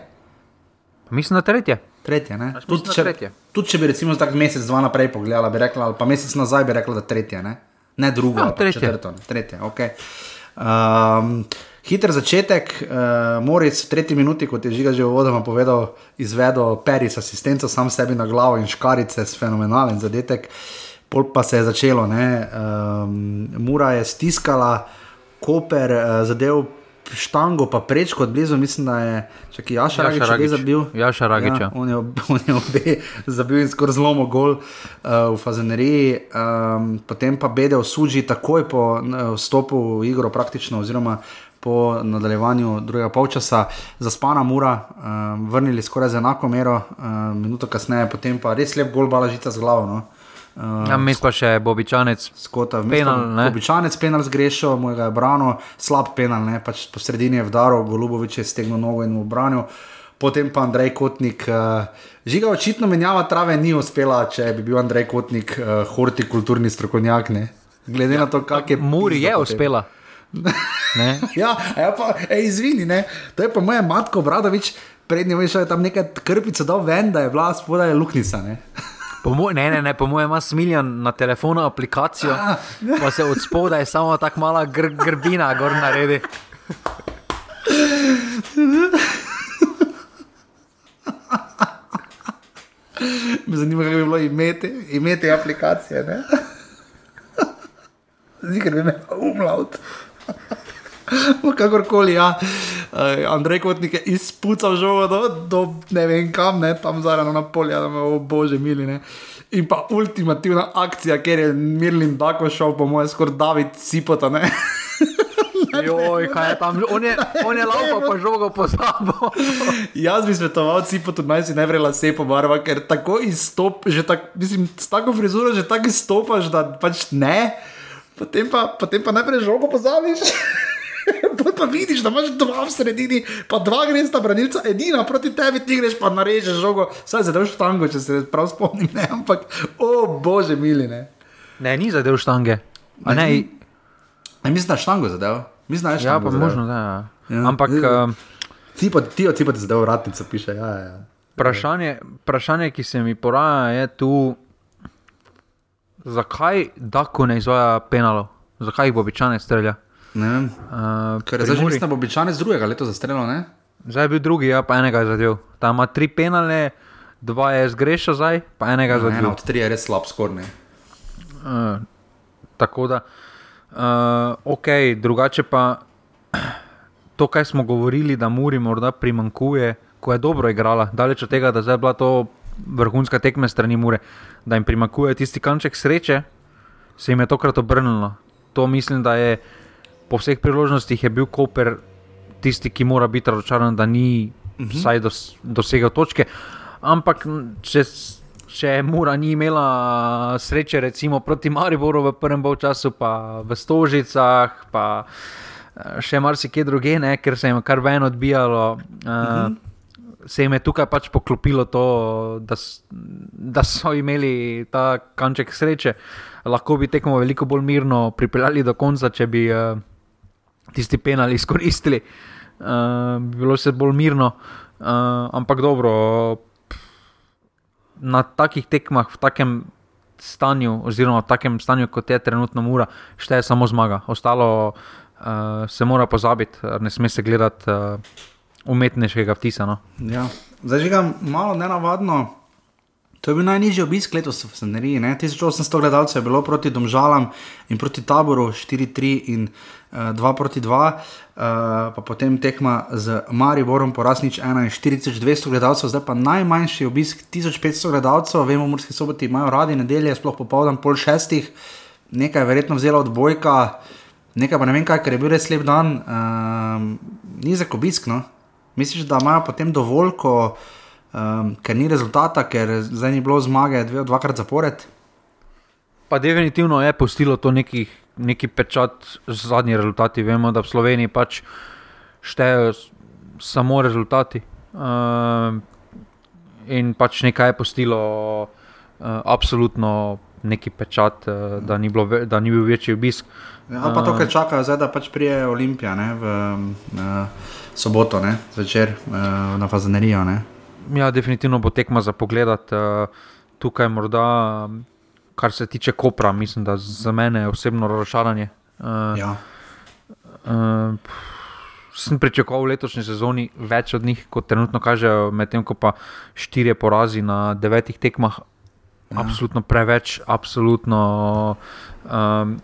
Mislim, da tretje.
Tretje, ne? Tudi če, tud, če bi recimo tak mesec, dva naprej pogledala, bi rekla, ali pa mesec nazaj bi rekla, da tretje, ne? Ne drugo,
ja, tretje.
Četrto, tretje, ok. Um, hiter začetek, uh, Moritz v tretji minuti, kot je Žiga že v vodama povedal, izvedel Peris asistenco sam sebi na glavo in škarice fenomenalen zadetek. Pol pa se je začelo, um, Mura je stiskala, Koper uh, zadev štango, pa prečko od blizu, mislim, da je čakaj, Jaša Ragič
Jaša Ragič.
zabil.
Jaša Ragič, ja.
on, je, on je obe zabil in skoraj zlomo gol uh, v Fazeneriji, um, potem pa Bede v Suđi takoj po uh, vstopu v igro praktično, oziroma po nadaljevanju drugega polčasa, zaspana mura, um, vrnili skoraj z enako mero, um, minuto kasneje, potem pa res lep gol balažica z glavo. No. Uh,
Ja, Mes pa še Bobičanec.
Skota,
Penal, ne?
Običajnec penal zgrešil, mojega je branil, slab penal, ne, pač po sredini je vdaril, Golubovič je stegnil nogo in mu branil. Potem pa Andrej Kotnik, uh, žiga očitno menjava trave ni uspela, če bi bil Andrej Kotnik uh, hortikulturni strokovnjak. Ne? Glede na to, kak je.
Muri je
potem.
uspela.
Ja, ja pa, ej, izvini, ne. To je pa moja matka, Bradovič, prednji veš, da je tam nekaj krpice dal ven, da je bila spodaj luknjica.
Po moj, ne, ne, ne, po mojem ima smiljan na telefonu aplikacijo, pa se od spodaj samo tako mala gr, grbina gor naredi.
Me zanima, kako bi bilo imeti, imeti aplikacije. Zdi se, da je umlaut. Kakorkoli, ja. Uh, Andrej Kotnik je izpucal žogo do, do ne vem kam, ne, tam zaradi na polja, da me o bože mili. Ne. In pa ultimativna akcija, ker je Mirlin Dako šel, po mojem, skoraj David Sipota. Ne.
Joj, kaj je tam, on je, on je laupa pa žogo pozabo.
Jaz bi svetoval Cipotu, naj si najprej lase pobarva, ker tako izstop, že tak, mislim, s tako frizuro že tako izstopaš, da pač ne. Potem pa, potem pa najprej žogo pozabiš. Potem pa vidiš, da imaš dva v sredini, pa dva greš ta branilca, edina proti tebi, ti greš pa narežeš žogo, saj zadev štango, če se prav spomnim, ne, ampak, o bože, mili, ne.
Ne, ni zadev štange. A ne,
ne mislim, da je štango zadev, mislim, da je
ja,
štango.
pa
zadev.
možno, da. Ja.
Ja.
Ampak
Ja.
um,
Cipot, ti od cipota zadev vratnico piše, ja, ja. ja.
vprašanje, vprašanje, ki se mi poraja, je tu, zakaj Dako ne izvaja penalov, zakaj jih Bobičanec strelja.
Ne
Uh,
ker zdaj že mislim, da bo običajno z drugega leta zastrelil, ne?
Zdaj je bil drugi, ja, pa enega je zadev. Tam ima tri penale, dva je zgrešil zdaj, pa enega je
Ena
zadev.
od tri je res slab skorne.
Uh, tako da, uh, ok, drugače pa to, kaj smo govorili, da Muri morda primankuje, ko je dobro igrala, daleč od tega, da je bila to vrhunska tekme strani Mure, da jim primankuje tisti kanček sreče, se jim je tokrat obrnilo. To mislim, da je po vseh priložnostih je bil Koper tisti, ki mora biti razočaran, da ni vsaj dos, dosegel točke. Ampak če, če Mura ni imela sreče, recimo proti Mariboru v prvem času, pa v Stožicah, pa eh, še marsikje druge, ne, ker se jim kar ven odbijalo. Uh, Se jim je tukaj pač poklopilo to, da, da so imeli ta kanček sreče. Lahko bi tekmo veliko bolj mirno pripeljali do konca, če bi uh, tisti penal izkoristili, uh, bi bilo vse bolj mirno. Uh, ampak dobro, pff, na takih tekmah, v takem stanju, oziroma v takem stanju, kot je trenutno Mura, šteje samo zmaga. Ostalo uh, se mora pozabiti, ne sme se gledati uh, umetniškega vtisa. No.
Ja. Zdaj že ga malo nenavadno. To je bil najnižji obisk letos v Sceneriji. 1800 gledalcev je bilo proti Domžalam in proti Taboru, 4-3 in 2 proti 2, uh, pa potem tekma z Mariborom, poraz nič 1 in 4200 gledalcev, zdaj pa najmanjši obisk 1500 gledalcev. Vemo, morski soboti imajo radi nedelje, sploh popoldan pol šestih, nekaj je verjetno vzela od bojka, nekaj pa ne vem kaj, ker je bil res lep dan, um, nizek obisk. No? Misliš, da imajo potem dovolj, ko, um, ker ni rezultata, ker zdaj ni bilo zmage dve, dvakrat zapored?
Pa definitivno je postilo to nekih, neki pečat zadnji rezultati. Vemo, da v Sloveniji pač štejejo samo rezultati. Uh, in pač nekaj je postilo, uh, absolutno neki pečat, uh, da, ni bilo, da ni bil večji obisk.
Ja, pa to, kar čakajo zdaj, da pač prije Olimpija ne, v uh, soboto, ne, zvečer uh, na Fazenerijo. Ne.
Ja, definitivno bo tekma za pogled. Uh, tukaj morda, um, kar se tiče Kopra, mislim, da za mene je osebno razočaranje. Uh,
Ja.
Uh, sem pričakoval v letošnji sezoni več od njih, kot trenutno kažejo, medtem ko pa štirje porazi na devetih tekmah, ja. absolutno preveč, absolutno. Um,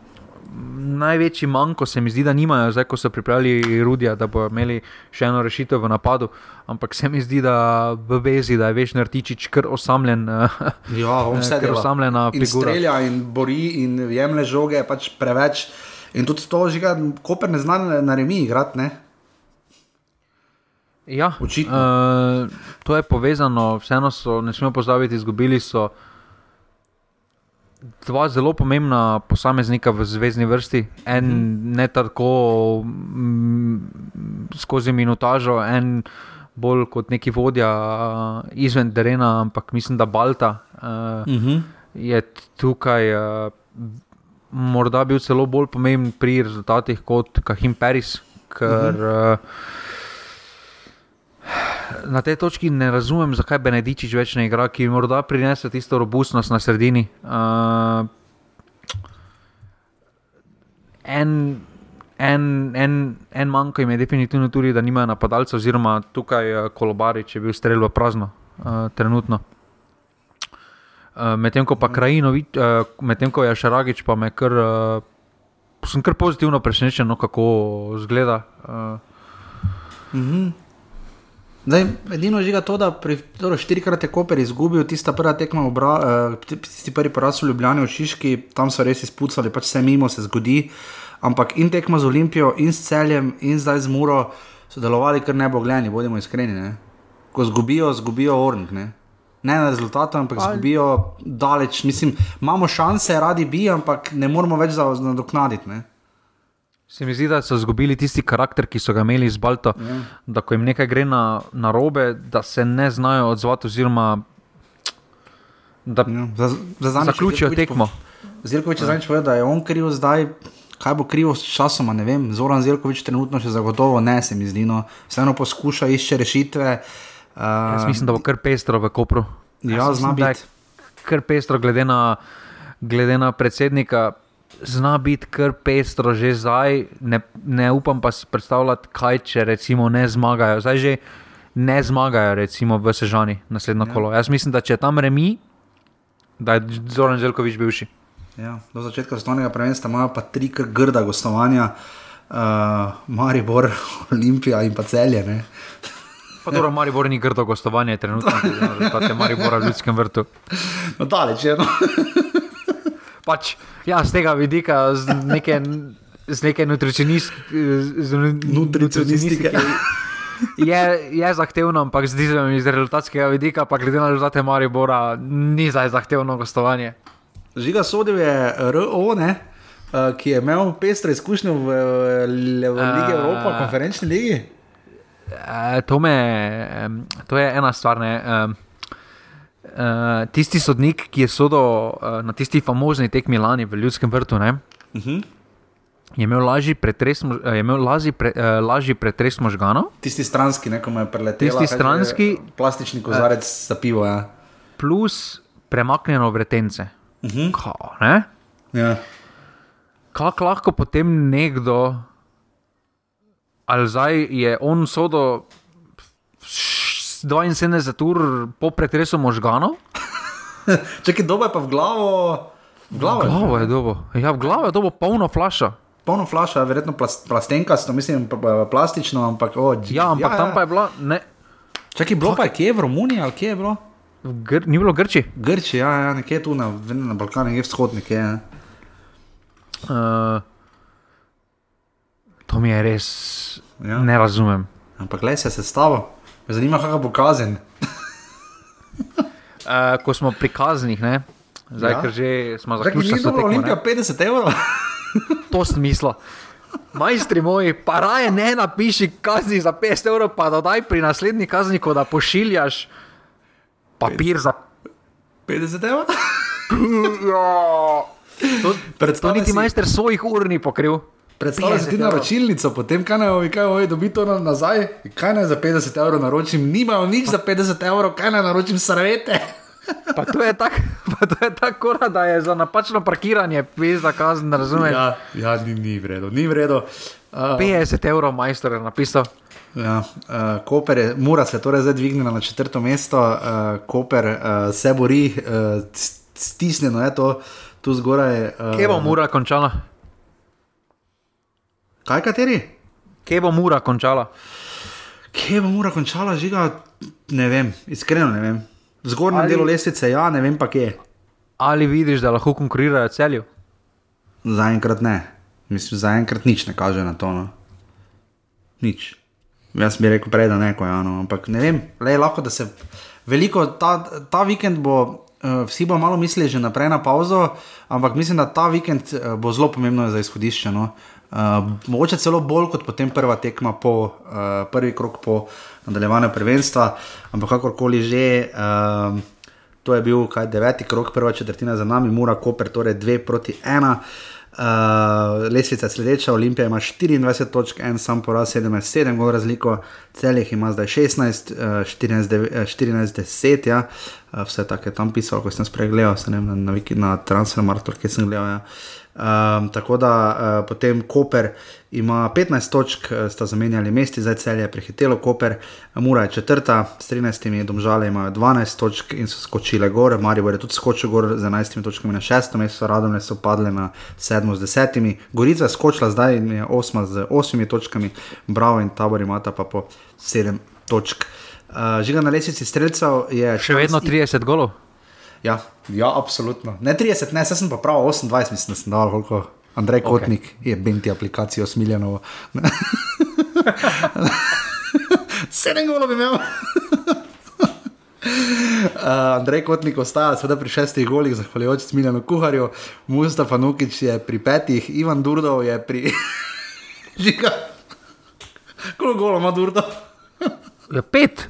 največji manjko se mi zdi, da nimajo, zdaj ko so pripravili Rudija, da bodo imeli še eno rešitev v napadu. Ampak se mi zdi, da v vezi, da je veš nartičič kar osamljen.
Ja, on
kar
dela.
osamljena
In
figura.
strelja in bori in jemlje žoge, pač preveč. In tudi to, že ga Koper ne zna na- remi igrati, ne?
Ja,
Očitno.
Uh, to je povezano, vseeno so, ne smemo pozabiti, izgubili so dva zelo pomembna posameznika v zvezdni vrsti. En mm. ne tako mm, skozi minutažo, en bolj kot neki vodja uh, izven terena, ampak mislim, da Balta uh,
Uh -huh.
je tukaj. Uh, Morda bil celo bolj pomemben pri rezultatih kot Kahim Peris, ker uh, na tej točki ne razumem, zakaj Benedičič več ne igra, ki morda prinese tisto robustnost na sredini. Uh, en, en, en, en manjko jim je definitivno tudi, da nimajo napadalcev, oziroma tukaj uh, Kolobarič je bil strel v prazno, uh, trenutno. Uh, medtem ko pa Krajinovič, uh, medtem ko je Šaragič, pa me kar, uh, sem kar pozitivno presenečen, no, kako zgleda. Uh,
Zdaj, edino žiga to, da pri dobro, štirikrat je Koper izgubil, tista prva tekma, obra, uh, tisti prvi poraz v Ljubljani, v Šiški, tam so res izpucali, pač vse mimo se zgodi. Ampak in tekma z Olimpijo, in s celjem, in zdaj z Muro so delovali kar nebogljeni, bodimo iskreni. Ne? Ko zgubijo, zgubijo Ornik. Ne? ne na rezultatu, ampak
Ali-
zgubijo daleč. Mislim, imamo šanse, radi bi, ampak ne moramo več nadoknaditi. ne.
Se mi zdi, da so izgubili tisti karakter, ki so ga imeli z Balto, ja. da ko jim nekaj gre na, na robe, da se ne znajo odzvati, oziroma da
Ja, za, za
zaključijo tekmo.
Zelkovič je zadnjič povedal, da je on kriv zdaj. Kaj bo krivo s časom, ne vem. Zoran Zelkovič trenutno še zagotovo ne, se mi zdi. No. Vseeno poskuša išče rešitve. Uh,
Jaz mislim, da bo kar pestro v Kopru.
Ja,
Jaz
zna biti.
Kar pestro, glede na, glede na predsednika, zna biti kar pestro že zdaj. Ne, ne upam pa si predstavljati, kaj če recimo ne zmagajo. Zdaj že ne zmagajo, recimo v Sežani naslednjo ja. kolo. Jaz mislim, da če je tam remi, da je Zoran Željkovič bivši.
Ja, do začetka svetovnega prvenstva imajo pa tri grda gostovanja, uh, Maribor, Olimpija in pa celje. Ne.
Pa dobro, Maribor ni grdo gostovanje, trenutno je Maribor v ljudskem vrtu.
No, daleč je. No.
Pač, ja, z tega vidika, z neke, z neke
Nutricionistike.
Je, je zahtevno, ampak zdi se mi iz rezultatskega vidika, pa glede na rezultate Maribora, ni zdaj zahtevno gostovanje.
Žiga sodil je RO, ne, uh, ki je imel pestre izkušnje v, v, v Ligi. Evropa, konferenčni ligi.
E, to, me, em, to je ena stvar. Ne, em, e, tisti sodnik, ki je sodel e, na tisti famozni tekmi lani v Ljudskem vrtu, ne,
Uh -huh.
je imel lažji pretres, e, je imel lažji, pre, e, lažji pretres možganov.
Tisti stranski, ne, ko mu je preletel.
Tisti stranski-
Plastični kozarec za pivo. Ja.
plus premaknjeno vretence.
Uh -huh.
Kao, ne?
ja.
Kako lahko potem nekdo, ali zdaj je on sodo 72 ur po pretresu možganov?
Čakaj, doba je pa v glavo. V glavo,
V
je.
glavo je dobo. Ja, v glavo je dobo polno flaša.
Polno flaša, verjetno plas, plastenkasto, mislim, pa- pa- plastično, ampak o,
Ja, ampak ja, tam pa je bila, ne,
Čakaj, bilo pa je kje v Romuniji ali kje je bilo?
Gr ni bilo Grči.
Grči, ja, ja nekje tu na, na Balkanu, nekje vzhod, nekje. Ja.
Uh, to mi je res,
Ja.
ja. ne razumem.
Ampak le se je sestavo. Me zanima, kakšen bo kazen.
Uh, ko smo pri kaznih, ne? zdaj,
Ja.
ja. ker že smo zaključili s to
dobro,
tekmo,
Olimpija
ne?
50 evrov.
to smisla. Majstri moji, pa raje ne napiši kazni za 50 evrov, pa dodaj pri naslednji kazniku, da pošiljaš papir za.
50 evrov?
To, to
Predstavljaj
niti
si-
majster svojih ur ni pokril.
Predstavljaj si
50
ti naročilnico, potem kaj naj ovi, kaj ovi, dobi to na- nazaj, kaj naj za 50 evrov naročim, nimajo nič za 50 evrov, kaj naj naročim sarvete.
Pa to je tako, to je tako, da je za napačno parkiranje, pizda kazen, razumeš? Ja.
Ja, ni, ni v redu, ni v redu. Uh,
50 evrov majster je napisal.
ja, uh, Koper je, mora se torej zdaj dvignila na četrto mesto, uh, Koper uh, se bori, uh, stisnjeno je to tu zgoraj. Uh,
Kje bo mura končala?
Kaj kateri?
Kje bo mura končala?
Kje bo mora končala žiga? Ne vem, iskreno ne vem. V zgornjem
Ali-
delu lestvice, ja, ne vem pa kje.
Ali vidiš, da lahko konkurirajo celju?
Zaenkrat ne. Mislim, zaenkrat nič ne kaže na to. No. Nič. Jaz bi rekel prej, da ne, ko je ano, ampak ne vem, le lahko da se veliko, ta, ta vikend bo, uh, vsi bo malo mislili že naprej na pauzo, ampak mislim, da ta vikend uh, bo zelo pomembno za izhodišče. No. Uh, mogoče celo bolj kot potem prva tekma, po, uh, prvi krok po nadaljevanju prvenstva, ampak kakorkoli že. Uh, To je bil kaj deveti krok, prva četrtina za nami, Mura, Koper, torej dve proti ena. Uh, lesvica je sledeča, Olimpija ima 24 točk, en sam poraz, 17, 7 gol razliko, celih ima zdaj 16, uh, 14, dev- eh, 14 10, ja. uh, vse tako je tam pisalo, ko sem spregledal, se ne vem, na, na, na Transfermarktu, ki sem gledal. Ja. Um, tako da uh, potem Koper ima 15 točk, eh, sta zamenjali mesti, zdaj cel je prehitelo Koper, Mura je četrta, s 13, domžale imajo 12 točk in so skočile gor, Marijo je tudi skočil gor z 11 točkami na šesto mesto, Radomne so padle na sedmo z desetimi, Gorica je skočila zdaj in je osma z osmimi točkami, Bravo in Tabor imata pa po 7 točk. Uh, žiga na lesici streljcev je
Še vedno 30 golov?
Ja, ja, absolutno. Ne 30, ne, sem pa prav 28, mislim, da sem dal koliko. Andrej Kotnik okay. je benti aplikacijo smiljeno. Sedem golov bi imel. Uh, Andrej Kotnik ostaja seveda pri šestih golih, zahvaljujoč Smiljanu Kuharju, Mustafa Nukič je pri petih, Ivan Durdov je pri. Žiga. Koliko golov ima Durdov?
Ja, pet.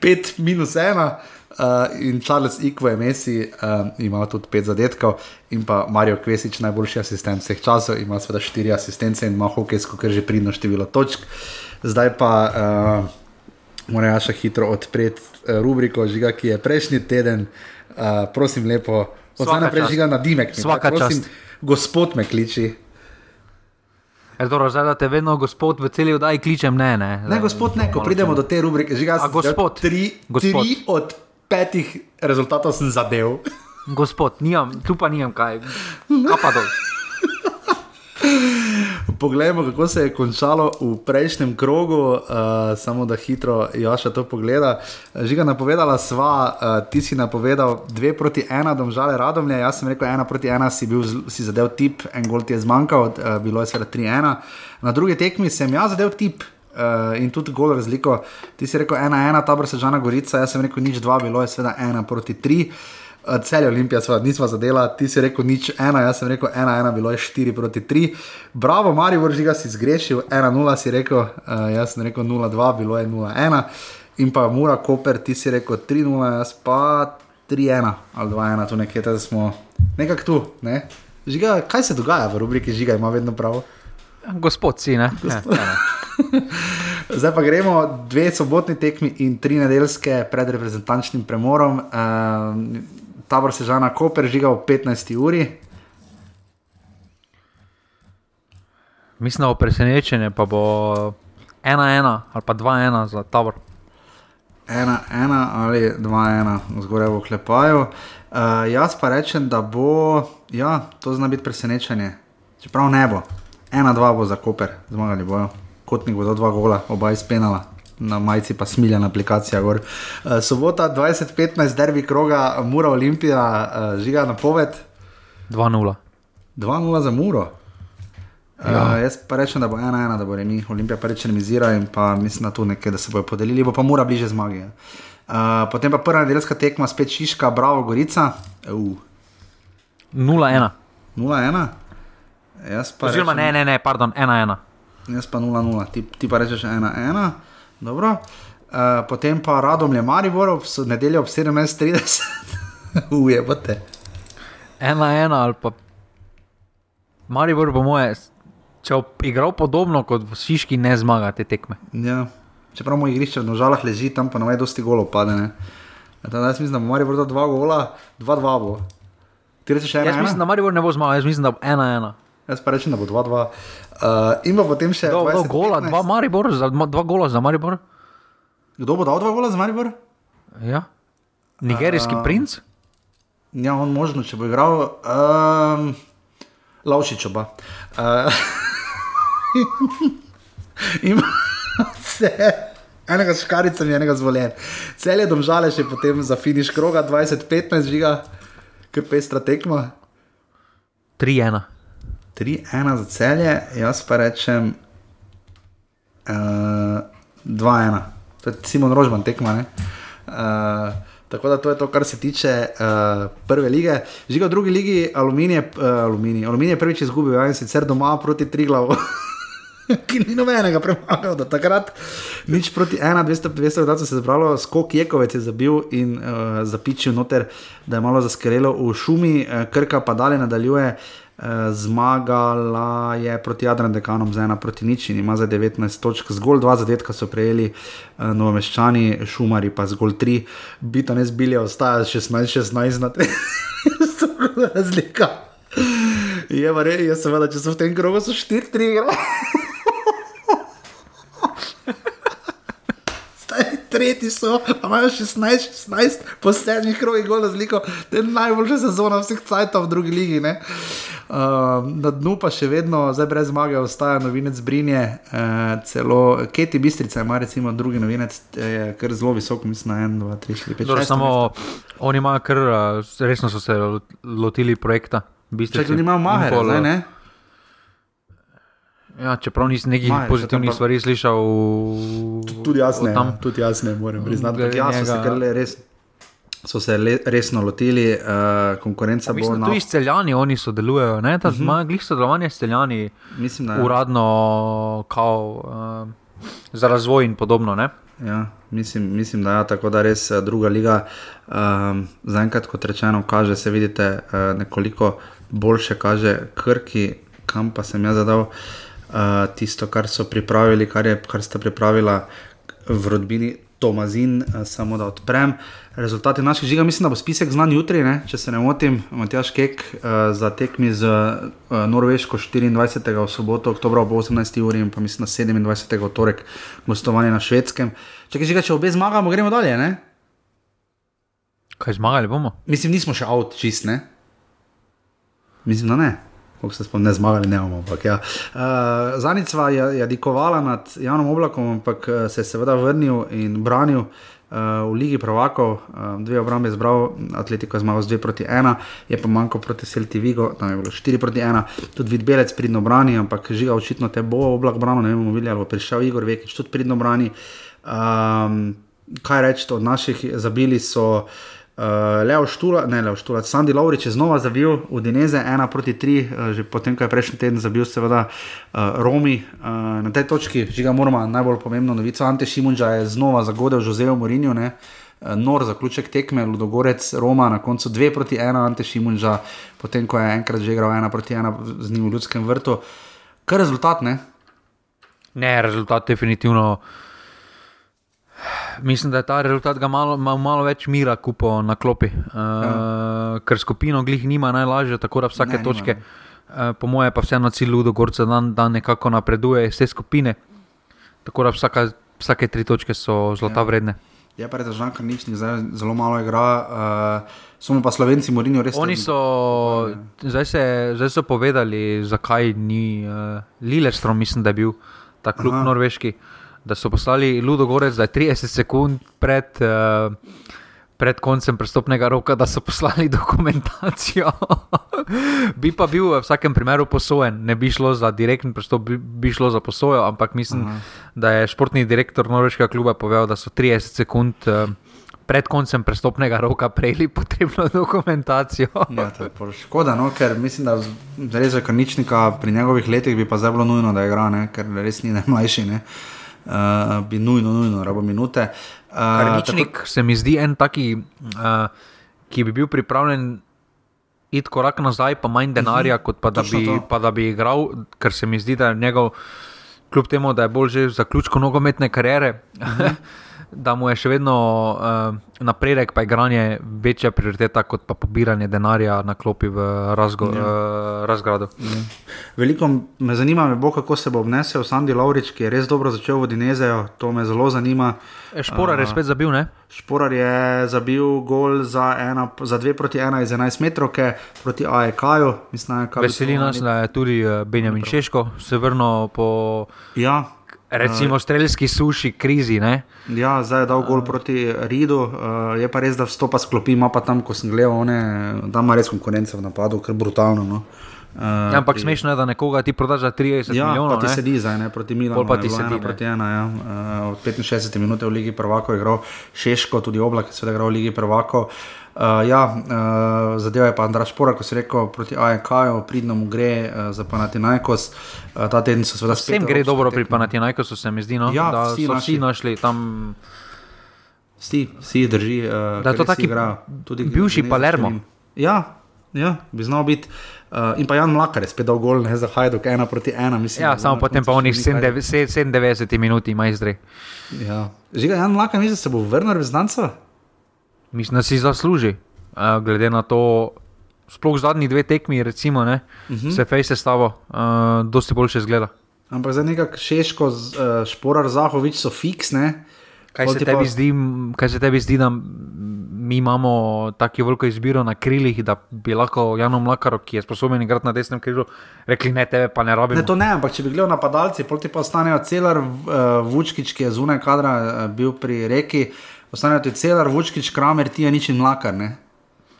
5 minus 1. Uh, in Charles Ikvo je Messi, uh, ima tudi 5 zadetkov, in pa Mario Kvesič, najboljši asistent vseh časov, ima seveda 4 asistence in ima hokejsko, ker že pridno število točk. Zdaj pa uh, moram jaz še hitro odpreti uh, rubriko Žiga, ki je prejšnji teden, uh, prosim lepo, od zdaj naprej. Žiga na Dimek.
Svaka
prosim,
čast.
Gospod me kliči.
Dobro, zdaj, da te vedno gospod v celi oddaji kličem, ne, ne.
Ne, gospod, ne, ko pridemo do te rubrike, že
A, gospod.
Tri,
Gospod.
tri od petih rezultatov sem zadev.
Gospod, nimam, tu pa nimam kaj. Pa dol?
Poglejmo, kako se je končalo v prejšnjem krogu, uh, samo da hitro Jaša to pogleda. Žiga napovedala sva, uh, ti si napovedal 2 proti 1, domžale radomlje, jaz sem rekel 1 proti 1, si, bil, si zadev tip, en gol ti je zmanjkal, uh, bilo je seveda 3-1. Na drugi tekmi sem jaz zadev tip. Uh, in tudi gol razliko. Ti si rekel 1-1, tabor Sežana Gorica, jaz sem rekel nič 2, bilo je seveda 1 proti 3. Uh, Cel je Olimpija, sva, nisva zadela, ti si rekel nič 1, jaz sem rekel 1-1, bilo je 4 proti 3. Bravo, Marijo Vržiga si zgrešil, 1-0 si rekel, uh, jaz sem rekel 0-2, bilo je 0-1. In pa Mura Koper, ti si rekel 3-0, jaz pa 3-1 ali 2-1, tu nekje, da smo nekako tu. Ne? Žiga, kaj se dogaja v rubriki Žiga, ima vedno prav.
Gospod si, ne? Gospod. Ja, ja.
Zdaj pa gremo dve sobotni tekmi in tri nedeljske pred reprezentančnim premorom. Um, tabor Sežana Koper žiga ob 15. uri.
Mislim, da bo presenečenje, pa bo 1-1 ali pa 2-1 za tabor.
1-1 ali 2-1, zgoraj v klepaju. Uh, jaz pa rečem, da bo, ja, to zna biti presenečenje. Čeprav ne bo. 1-2 bo za Koper, zmagali bojo. Kotnik bo do dva gola, oba izpenala. Na majici pa smiljena aplikacija. Gor. Uh, sobota 2015, derbi kroga, Mura Olimpija, uh, žiga na poved.
2-0.
2-0 za Muro. Ja. Uh, jaz pa rečem, da bo 1-1, da bo remi. Olimpija pa reče remizira in pa mislim, da tu nekaj, da se bojo podelili, bo pa mora bliže zmagi. ja. Uh, potem pa prva nedeljska tekma, spet Šiška, Bravo, Gorica. Uh,
0-1.
0-1.
Oziroma, ne, ne, ne, pardon, 1-1.
Jaz pa 0-0, ti, ti pa rečeš 1-1. Dobro. Uh, potem pa Radomlje Maribor, ob so- nedeljo ob 17:30. Ujebote.
1-1 ali pa. Maribor, po moje, če bo igral podobno kot v Šiški, ne zmaga te tekme.
Ja. Čeprav moj igrišče v nožalah leži, tam pa naj dosti golov pade. ne. Tako da Jaz mislim, da bo Maribor dva gola, 2-2 bo. Ti rečeš 1-1?
Jaz mislim, da Maribor ne bo zmagal, jaz mislim, da bo 1-1.
Jaz pa rečem, da bo 2-2. Uh, in pa potem še.
Dal
20,
gola,
15.
dva Maribor, za, dva gola za Maribor?
Kdo bo dal dva gola za Maribor?
Ja. Nigerijski
A-
princ?
Ja, on možno, če bo igral. Um, Lavšič oba. Uh, In vse, enega s škaricami, enega z voljen. Cel je domžale še potem za finiš kroga 20-15 žiga, ki pestra tekma.
3-1.
3-1 za celje, jaz pa rečem uh, 2-1. To je Simon Rožman tekma. Uh, tako da to je to, kar se tiče uh, prve lige. Žiga v drugi ligi, aluminij, uh, aluminij. aluminij je prvič izgubil, ja, in sicer doma proti Triglavu. Ki ni nobenega premagal, da takrat nič proti 1, 200, 200, da se je zbralo, skok Jekovec je zabil in uh, zapičil noter, da je malo zaskrelo v šumi, uh, krka pa dalje nadaljuje. Uh, zmagala je proti Jadran dekanom z 1 proti nič in ima za 19 točk, zgolj dva zadetka so prejeli uh, novomeščani, šumari pa zgolj tri, bita ne zbilja, ostaja 16-16 na 3, razlika. Je pa res, jaz seveda, če so v tem krogu, so 4-3 igrali. Tretji so, imajo 16, 16, po sedmih krogih gol razliko, to je najboljša sezona vseh cajtov v drugi ligi. Uh, na dnu pa še vedno, zdaj brez zmage, ostaja novinec Brinje, uh, celo Keti Bistrica ima recimo drugi novinec, je kar zelo visok, mislim na 1, 2, 3, 4, 5, 6.
Samo oni imajo kar, resno so se lotili projekta.
Če ti imajo mahe, zdaj ne.
Ja, čeprav nisem nekih Maja, pozitivnih pa... stvari slišal,
tudi jaz ne, tam. tudi jaz ne morem priznati, da ja, so se res. So se le, resno lotili, uh, konkurenca bo
na. Tudi izceljani oni sodelujejo, ne? ta uh -huh. glih sodelovanje s celjani,
Mislim,
ja. uradno, kao, uh, za razvoj in podobno.
Ja, mislim, mislim, da je ja, tako, da res druga liga. Um, Zaenkrat, kot rečeno, kaže se, vidite, uh, nekoliko boljše kaže krki, kam pa sem jaz zadal. Uh, uh, tisto, kar so pripravili, kar, je, kar sta pripravila v rodbini Tomazin, uh, samo da odprem. Rezultati naših žiga, mislim, da bo spisek znan jutri, ne? če se ne motim, Matjaš Kek uh, za tekmi z uh, Norveško 24. v soboto, oktober ob 18. uri in pa mislim na 27. v torek gostovanje na švedskem. Če žiga, če obe zmagamo, gremo dalje. Ne?
Kaj zmagali bomo?
Mislim, nismo še avt čist, ne? Mislim, da ne kako se spomnim, ne zmagali, ne bomo. Ja. Uh, Zanica je, je dikovala nad javnim oblakom, ampak eh, se je seveda vrnil in branil. Uh, v Ligi Provakov, uh, dve obrambe zbral, Atletiko je zmagal z 2 proti 1, je pa manjkal proti Celti Vigo, tam je bilo 4 proti 1, tudi Vidbelec pridno brani, ampak žiga očitno te bo oblak branil, ne videli, ali bo prišel Igor Vekič tudi pridno brani. Um, kaj reči, od naših zabili so. Uh, Leo Štula, ne Leo Štula, Sandy Laurič je znova zavil v Dineze 1 proti 3, uh, eh, že potem, ko je prejšnji teden zavil, seveda uh, Romi. Uh, na tej točki, žiga moramo, najbolj pomembno novico, Ante Šimunča je znova zagodel Žozejo Morinju? Uh, nor zaključek tekme, Ludogorec, Roma na koncu 2 proti 1, Ante Šimunča, potem ko je enkrat že igral 1 proti 1 z njim v ljudskem vrtu. Kaj rezultat, ne?
Ne, rezultat definitivno mislim, da je ta rezultat ga malo, malo, malo več mira kupo na klopi, uh, ja. ker skupino glih nima najlažje, tako da vsake ne, točke, uh, po moje pa vseeno cilj Ludo Gorca, da, da nekako napreduje iz te skupine. Tako da vsaka, vsake tri točke so zlata ja. vredne.
Je pa res, da je nič, zdaj zelo malo igra. Uh, Samo pa slovenci, morino res.
Oni so, zdaj, se, zdaj so povedali, zakaj ni uh, Lillerstrom, mislim, da je bil ta klub Aha. norveški. Uh, da so poslali Ludo Gorec, da je 30 sekund pred, uh, pred koncem prestopnega roka, da so poslali dokumentacijo. bi pa bil v vsakem primeru posojen, ne bi šlo za direktni prestop, bi, bi šlo za posojo, ampak mislim, uh -huh. da je športni direktor Norveškega kluba povedal, da so 30 sekund. Uh, Pred koncem prestopnega roka prejeli potrebno dokumentacijo.
ja, je škoda, no, ker mislim, da res je karničnika pri njegovih letih bi pa zelo nujno, da igra, ker res ni najmlajši. Ne uh, bi nujno, nujno rabo minute.
Uh, Karničnik tako... se mi zdi en taki, uh, ki bi bil pripravljen iti korak nazaj, pa manj denarja, uh mhm. -huh. kot pa da, bi, pa da bi igral, ker se mi zdi, da je njegov, kljub temu, da je bolj že v zaključku nogometne kariere. Uh -huh. Da mu je še vedno uh, napredek, pa igranje večja prioriteta kot pa pobiranje denarja na klopi v razgo, ja. uh, razgradu. Ja.
Veliko me zanima, me bo, kako se bo obnesel Sandy Laurič, ki je res dobro začel v Dinezeju. To me zelo zanima.
E, Šporar je spet zabil, ne?
Šporar je zabil gol za, ena, za 2 proti 1 iz 11 metrov proti AEK-ju.
Veseli nas, da je tudi Benjamin Češko se vrnil po.
Ja.
Recimo streljski suši, krizi. Ne?
Ja, zdaj je dal gol proti Ridu, uh, je pa res, da vstopa sklopi, ima pa tam, ko sem gledal, da ima res konkurence v napadu, ker brutalno. No.
Uh, ja, ampak pri... smešno je, da nekoga ti prodaš za 30 ja, milijonov.
Ja, ti sedi zdaj ne, proti Milanu.
Pa ti sedi
proti ena. Ja. Uh, od 65 minut v Ligi Prvako je igral Šeško, tudi Oblak je seveda igral v Ligi Prvako. Uh, ja, uh, zadeva je pa Andraš Pora, ko si rekel proti AEK-ju, pridno mu gre uh, za Panatinajkos. Uh, ta teden so seveda spet.
Vsem gre dobro pri Panatinajkosu, se mi zdi, no?
ja,
da
vsi
so vsi našli tam.
Vsi, vsi drži. Uh,
da je to taki igra, tudi bivši Palermo.
Ja, ja, bi znal biti. Uh, in pa Jan Mlakar je spet dal gol, ne za Hajduk, ena proti ena. Mislim,
ja, samo potem pa onih 97 minut izdre.
Ja. Žiga, Jan Mlakar, misliš, da se bo vrnil v znanca?
Mislim, da si zasluži, uh, glede na to, sploh zadnji dve tekmi, recimo, ne, uh -huh. se fejse stavo, uh, dosti boljše zgleda.
Ampak za nekak šeško, uh, šporar Zahovič so fiksne.
Kaj se, pa... zdi, kaj se tebi zdi, da mi imamo tako veliko izbiro na krilih, da bi lahko Janom Mlakarom, ki je sposoben igrati na desnem krilu, rekli: Ne, tebe pa ne rabimo.
Ne, to ne, ampak če bi gledal napadalci, poti pa ostanejo celar uh, Vučkič, ki je zunaj kadra uh, bil pri reki ostanejo ti celar, vučkič, kramer, ti je nič in mlakar.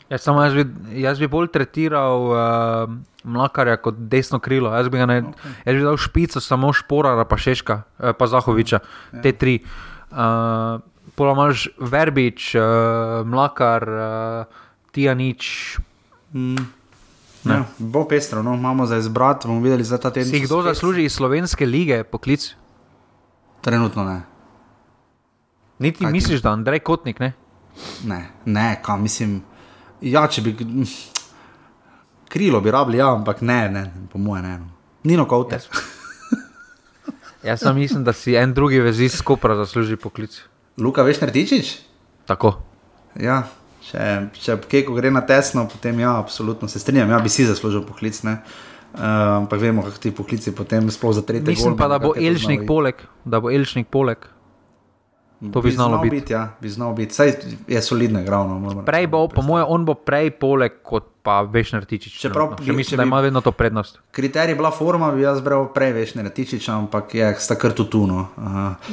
Ja, samo jaz bi, jaz bi bolj tretiral uh, mlakarja kot desno krilo. Jaz bi, ne, okay. jaz bi dal špico, samo šporara, pa šeška, eh, pa zahoviča, ja. te tri. Uh, Pola imaš verbič, uh, mlakar, uh, ti je nič. Mm.
Ja, bo pestro, no, imamo za izbrat, bomo videli za ta teden.
Si kdo zasluži iz slovenske lige poklic?
Trenutno ne.
Niti Kaj misliš, ti? da je Andrej Kotnik? Ne,
ne, ne kam mislim. Ja, če bi krilo bi rabili, ja, ampak ne, ne po mojem, ne. No. Ni no kot te.
Jaz sem mislim, da si en drugi vezi skupaj zasluži poklic.
Luka, veš, narediš?
Tako.
Ja, če, če keko gre na tesno, potem ja, absolutno se strinjam, ja, bi si zaslužil poklic. Ne? Uh, ampak vemo, kako ti poklici potem sploh za tretje.
Mislim pa, da bo Elžnik poleg, da bo Elžnik poleg. To bi, bi znalo biti.
biti ja, bi znalo biti. Saj je solidno igral.
Prej bo, po mojem, on bo prej poleg kot pa veš nartičič. Čeprav no, mislim, da ima vedno to prednost.
Kriterij bila forma, bi jaz bral prej veš nartičič, ampak je sta kar tutuno.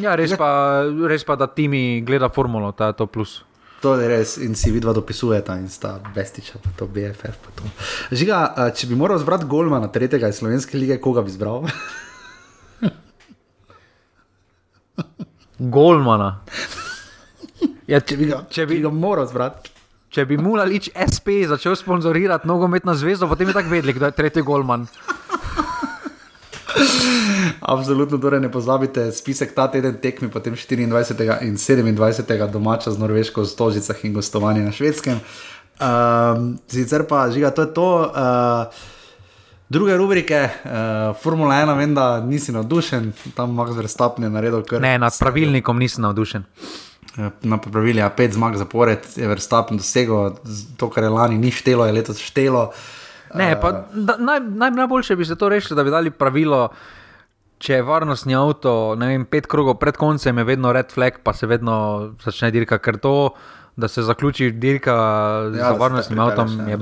Ja, res pa, res pa, da ti mi gleda formulo, ta je to plus.
To je res in si vidva dopisujeta in sta bestiča, pa to BFF. Pa to. Žiga, če bi moral zbrati golma na tretjega iz slovenske lige, koga bi zbral?
Golmana.
Ja, če bi ga, če bi ga moral zbrati.
Če bi mu ali SP začel sponzorirati nogometno zvezo, potem bi tako vedeli, da je tretji Golman.
Absolutno, torej ne pozabite, spisek ta teden tekmi, potem 24. in 27. domača z Norveško, z Tožicah in gostovanje na švedskem. Um, sicer pa žiga, to je to. Uh, Druge rubrike, uh, Formula 1, vem, da nisi navdušen, tam imaš vrstapne naredil kar.
Ne, nad pravilnikom nisem navdušen.
Eh, na pravilju je ja, pet zmag zapored, je vrstapen dosegel to, kar je lani ni štelo, je letos štelo.
Ne, pa, da, naj, naj, najboljše bi se to rešilo, da bi dali pravilo, če je varnostni avto, ne vem, pet krogov pred koncem, je vedno red flag, pa se vedno začne dirka, ker to da se zaključi dirka ja, za varnostnim avtom, je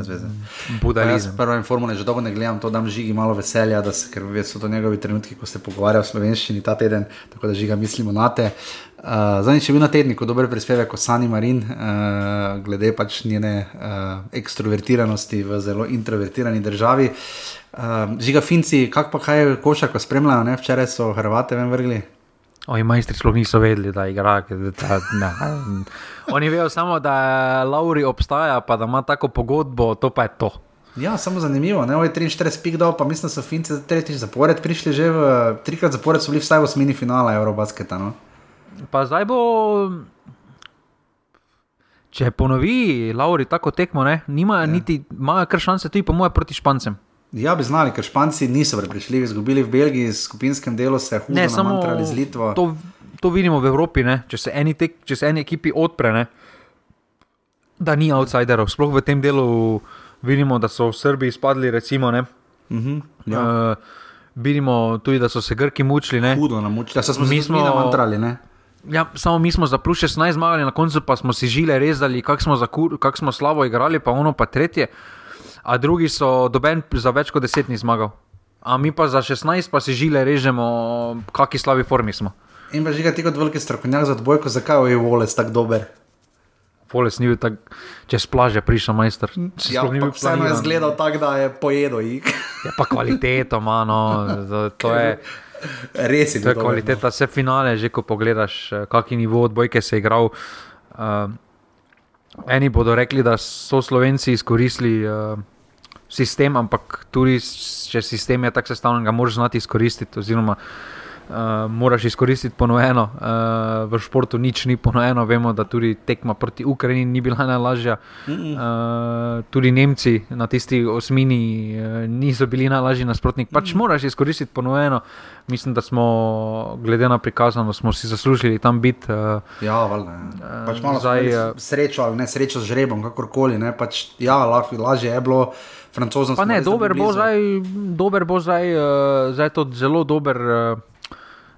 budalizem.
Prvo in formule že dolgo ne gledam, to dam žigi malo veselja, da se, ker so to njegovi trenutki, ko se pogovarja v slovenščini ta teden, tako da žiga mislimo na te. Uh, Zadnjič je bil na tedniku dober prispevek kot Sani Marin, uh, glede pač njene uh, ekstrovertiranosti v zelo introvertirani državi. Uh, žiga Finci, kak pa kaj košarko spremljajo, ne? včeraj so Hrvate ven vrgli.
Oji majstri sploh niso vedeli, da igra. Da, da, Oni vejo samo, da Lauri obstaja, pa da ima tako pogodbo, to pa je to.
Ja, samo zanimivo. Ne? Oji 43 pik dol, pa mislim, da so Finci tretjič zapored prišli že v trikrat zapored, so bili vsaj v osmini finala Eurobasketa. No?
Pa zdaj bo. Če ponovi Lauri tako tekmo, ne, nimajo ja. niti, imajo kar šanse tudi po moje proti Špancem.
Ja, bi znali, ker Španci niso prišli, izgubili v Belgiji, v skupinskem delu se je hudo,
samo z Litvo. To, to vidimo v Evropi, ne? če se eni, tek, če se eni ekipi odpre, ne? da ni outsiderov. Sploh v tem delu vidimo, da so v Srbiji izpadli. Recimo, ne?
Mhm, ja.
Uh, vidimo tudi, da so se Grki mučili. Ne?
Hudo nam muči. Ja, se smo
Mi smo-
namantrali, ne?
Ja, samo mi smo za plus 16 zmagali, na koncu pa smo si žile rezali, kako smo, zakur- kak smo slabo igrali, pa ono pa tretje. A drugi so doben za več kot 10 ni zmagal. A mi pa za 16 pa si žile režemo, kakšni slabi formi smo.
In pa žiga ti kot veliki strokovnjak za odbojko, zakaj je Wallace tako dober?
Poles ni bil tako, čez plaže prišel majster.
Ja, vseeno je izgledal tako, da je pojedel jih.
Ja, pa kvaliteto ima, no, to- je.
Res je
To je
dober,
kvaliteta, vse finale, že ko pogledaš, eh, kakšen nivo odbojke se je igral. Uh, eni bodo rekli, da so Slovenci izkoristili uh, sistem, ampak tudi če sistem je tako sestavljen, ga moraš znati izkoristiti. Oziroma, uh, moraš izkoristiti ponujeno. Uh, v športu nič ni ponujeno, vemo, da tudi tekma proti Ukrajini ni bila najlažja. Uh, tudi Nemci na tisti osmini uh, niso bili najlažji nasprotnik. Pač moraš izkoristiti ponujeno. Mislim, da smo, glede na prikazano, smo si zaslužili tam biti. Uh,
Ja, valjda. Ja. Pač malo
zdaj,
srečo ali ne srečo z žrebom, kakorkoli. Ne, pač, ja, lahko, lažje je bilo, francozom
Pa ne, dober bo zdaj, dober bo zdaj, uh, zdaj to zelo dober. Uh,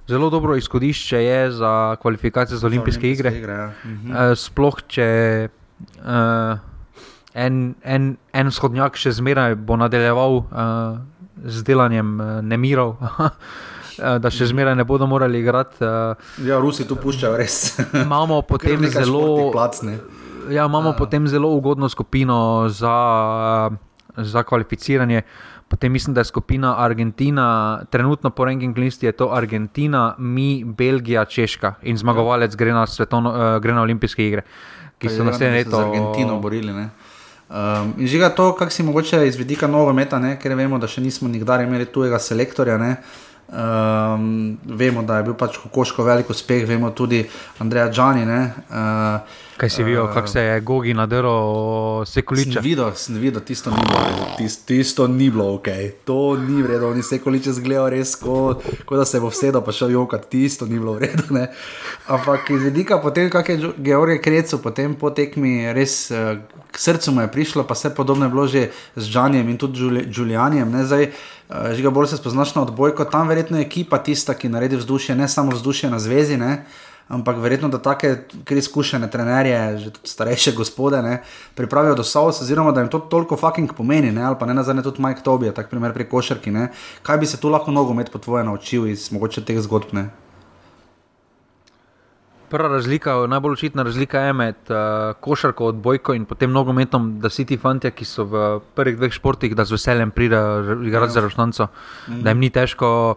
Zelo dobro izhodišče je za kvalifikacije za olimpijske igre.
igre ja. mhm.
Uh, sploh če uh, en, en, en shodnjak še zmeraj bo nadaljeval uh, z delanjem uh, nemirov, uh, da še zmeraj ne bodo morali igrati. Uh,
ja, Rusi tu puščajo res.
imamo potem zelo.
Plac, ne.
Ja, imamo uh. potem zelo ugodno skupino za, za kvalificiranje. Potem mislim, da je skupina Argentina, trenutno po ranking listi je to Argentina, mi, Belgija, Češka in zmagovalec gre na, svetovno, uh, gre na olimpijske igre, ki so naslednje
Z
leto.
Argentino borili. Ne. Um, in žiga to, kar si mogoče iz vidika nogometa, ne, ker vemo, da še nismo nikdar imeli tujega selektorja. Ne. Um, vemo, da je bil pač Kokoško velik uspeh, vemo tudi Andreja Džani. Ne, uh,
Kaj si videl, kako se je Gogi nadrl, Sekuliča?
Sem videl, sem videl, tisto ni bilo, tisto, tisto ni bilo ok, to ni v redu, oni se količe zgledajo res, kot ko da se bo vsedel, pa šel jokat, tisto ni bilo v redu. Ne. Ampak iz vidika potem, kak je Georgij Krecu, potem po tekmi res eh, k srcu mu je prišlo, pa vse podobno je bilo že z Džanjem in tudi Đulijanjem. ne, Zdaj, eh, že ga bolj se spoznaš na odbojko, tam verjetno je ekipa tista, ki naredi vzdušje, ne samo vzdušje na zvezi. Ne. Ampak verjetno, da take kar izkušene trenerje, že starejše gospode, ne, pripravijo do Savs, oziroma da jim to toliko fucking pomeni, ne, ali pa ne nazadnje tudi Mike Tobi, tak primer pri košarki. Ne. Kaj bi se tu lahko nogomet po tvoje naučil iz mogoče teh zgodb? Ne?
Prva razlika, najbolj očitna razlika je med uh, košarko, odbojko in potem nogometom, da si ti fanti, ki so v prvih dveh športih, da z veseljem pridejo igrati
Ja.
za roštanco, mm. da jim ni težko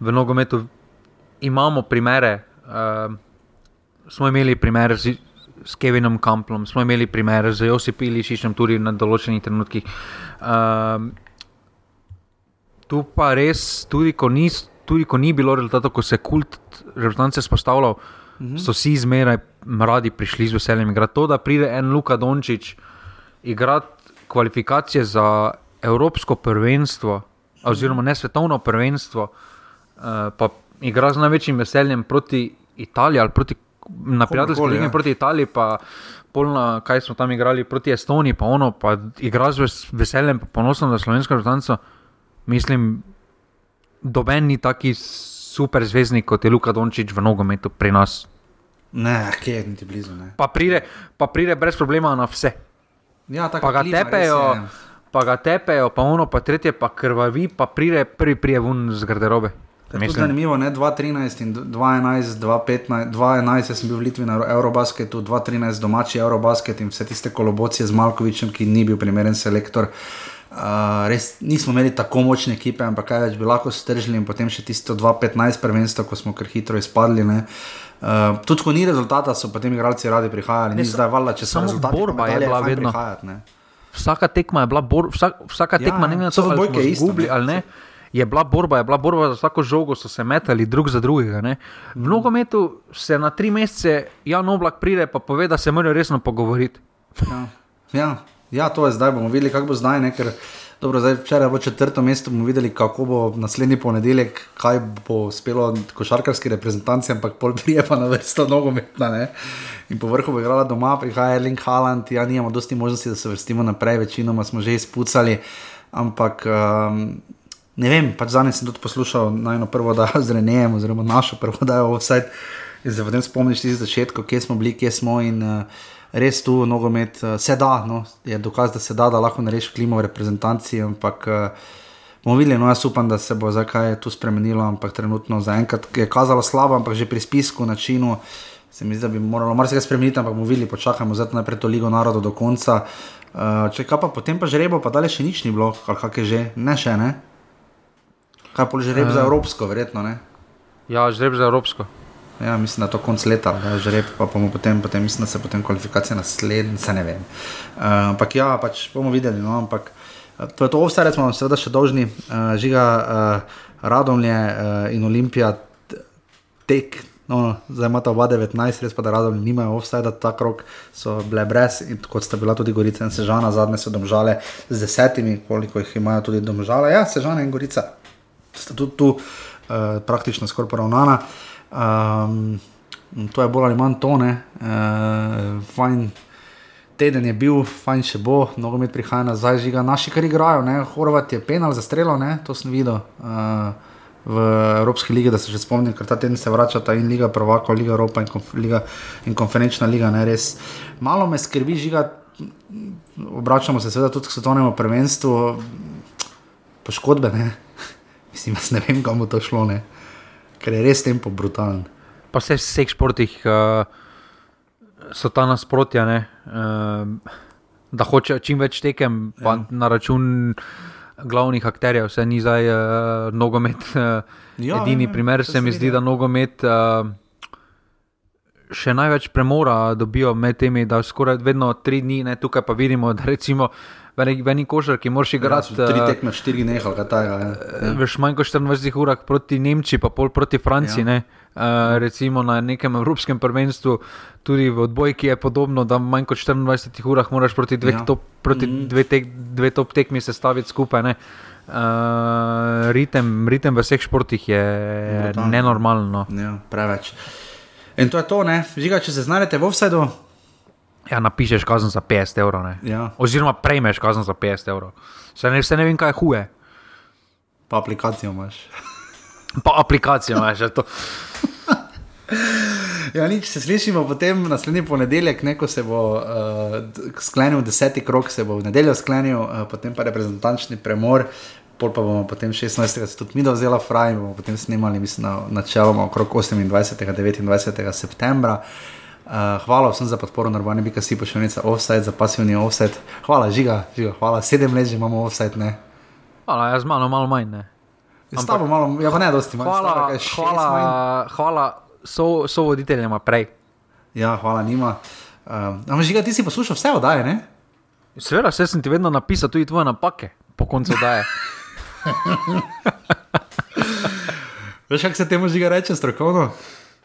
v nogometu. Imamo primere, uh, smo imeli primer z, s Kevinom Kamplom, smo imeli primer z Josipom Ilišičem tudi na določenih trenutkih. Uh, tu pa res, tudi ko ni, tudi ko ni bilo rezultatov, ko se je kult reprezentance spostavljal, mm -hmm. so vsi zmeraj radi prišli z veseljem igrati. To, da pride en Luka Dončić igrati kvalifikacije za Evropsko prvenstvo, oziroma ne svetovno prvenstvo, uh, pa igra z največjim veseljem proti Italiji ali proti, na prijateljski ligi
ja.
proti Italiji. Pa, Polna, kaj smo tam igrali proti Estoniji, pa ono, pa igra z ves- veseljem, pa ponosom za slovensko reprezentanco. Mislim, doben ni taki super zvezdnik kot je Luka Dončić v nogometu pri nas.
Ne, kje je niti blizu. Ne.
Pa pride, pa pride brez problema na vse.
Ja, taka
Pa ga
klima,
tepejo, pa ga tepejo, pa ono, pa tretje, pa krvavi, pa pride prvi prije ven z garderobe.
Je tudi zanimivo, ne? 2013 in 2011, 2015, 2011 jaz sem bil v Litvi na Eurobasketu, 2013 domači Eurobasket in vse tiste kolobocije z Malkovičem, ki ni bil primeren selektor. Uh, res nismo imeli tako močne ekipe, ampak kaj več bi lahko stržili in potem še tisto 2015 prvenstvo, ko smo kar hitro izpadli. ne. Uh, tudi ko ni rezultata, so potem igralci radi prihajali. Ni
Ne,
zdaj valjda, če so rezultati, pa
borba je bila vedno.
prihajati, ne.
Vsaka tekma je bila, bor, vsak, vsaka
Ja,
tekma, ne glede na
so
to,
v
ali
odbojki
smo
je isto,
izgubili ali ne. Je bila borba, je bila borba za vsako žogo, so se metali drug za drugega. Ne. V nogometu se na tri mesece Jan Oblak pride in pove, da se morajo resno pogovoriti.
Ja, ja, ja, to je zdaj. Bomo videli, kako bo zdaj. Ne, ker, Dobro, zdaj, včeraj je bilo četrto mesto, bomo videli, kako bo naslednji ponedeljek, kaj bo uspelo košarkarski reprezentanci, ampak pol prije pa na vrsto nogometna. Ne? In po vrhu bo igrala doma, prihaja Link Haaland, ja, nimamo dosti možnosti, da se vrstimo naprej, večinoma smo že izpucali, ampak. Um, Ne vem, pač zadnjič sem tudi poslušal najno prvo, da z Renejem, oziroma našo prvo, da je offset. Se potem spomniš iz začetka, kje smo bili, kje smo in uh, res tu nogomet uh, se da, no, je dokaz, da se da, da lahko narešiš klimo v reprezentanci, ampak uh, bomo videli, no jaz upam, da se bo zdaj kaj tu spremenilo, ampak trenutno zaenkrat je kazalo slabo, ampak že pri spisku, načinu, se mi zdi, da bi moralo marsikaj spremeniti, ampak bomo videli, počakajmo zdaj najprej to Ligo narodov do konca. Uh, če kaj pa potem pa žrebo, pa dalje še nič ni bilo, kak je že, ne še ne. Kaj pa žreb uh. za Evropsko, verjetno ne.
Ja, žreb za Evropsko.
Ja, mislim, da je to konc leta, da je že rep, pa bomo potem, potem mislim, da se potem kvalifikacije naslednje, se ne vem. Uh, ampak ja, pač bomo videli. No, ampak uh, to je to, vse smo seveda še dolžni, uh, žiga uh, Radomlje uh, in Olimpija tek. No, zdaj ima ta oba 19, res pa da radom nimajo offside, ta krok so bile brez, kot sta bila tudi Gorica in Sežana, zadnje so domžale z desetimi, koliko jih imajo tudi domžale. Ja, Sežana in Gorica sta tudi tu uh, praktično skoraj poravnana. Uh, Um, to je bolj ali manj tone, uh, fajn. Teden je bil, fajn še bo, mnogo mi prihaja nazaj, žiga naši, kar igrajo. Horvat je penal za strelo, ne? to sem videl uh, v Evropski ligi, da se že spomnim, ker ta teden se vrača ta in Liga Prvaka, Liga Evropa in, konf liga, in konferenčna liga. Ne? Res malo me skrbi, žiga. Obračamo se seveda tudi k svetovnemu prvenstvu, poškodbe. Ne? Mislim, ne vem, kam bo to šlo. Ne? Ker je res tempo brutalen.
Pa vse v vseh športih uh, so ta nasprotja, uh, da hoče čim več tekem, pa ja. na račun glavnih akterjev, vse ni zdaj uh, nogomet. Uh, ja, edini ja, primer se mi zdi, da nogomet. Uh, Še največ premora dobijo med temi, da skoraj vedno tri dni, ne, tukaj pa vidimo, da recimo v eni košarki moraš igrati.
Ja, tri eh, tekme, štiri nehal, kaj je. Ja.
ja. Veš manj kot 24 ur proti Nemčiji, pa pol proti Franciji. Ja. Uh, recimo na nekem evropskem prvenstvu, tudi v odbojki je podobno, da manj kot 24 ur moraš proti dve, ja. top, proti mm. dve, tek, dve top tekmi sestaviti skupaj. Uh, ritem, ritem v vseh športih je Brutalno. nenormalno.
Ja, preveč. In to je to, ne? Žiga, če se znajdete v offsetu,
Ja, napišeš kazen za 50 evrov.
Ja.
Oziroma, prejmeš kazen za 50 evrov. Se ne, se ne vem, kaj je huje.
Pa aplikacijo imaš.
pa aplikacijo imaš, to.
ja, nič, se slišimo potem naslednji ponedeljek, ko se bo uh, sklenil deseti krok, se bo v nedeljo sklenil, uh, potem pa reprezentančni premor. Pol pa bomo potem 16. tudi mi dovzela fraj in bomo potem snimali, mislim, na, načeloma okrog 28. in 29. septembra. Uh, hvala vsem za podporo, naravni bi kasi pošiljnica offside, za pasivni offside. Hvala, žiga, žiga, hvala. Sedem let že imamo offside, ne.
Hvala, jaz malo, malo manj, ne.
Ampak, malo, ja, pa ne, dosti manj.
Hvala, hvala, hvala so, so voditeljem prej.
Ja, hvala njima. Uh, Ampak, žiga, ti si poslušal vse oddaje, ne?
Seveda, vse sem ti vedno napisal, tudi tvoje napake po koncu oddaje.
Veš, kako se temu žiga reče strokovno?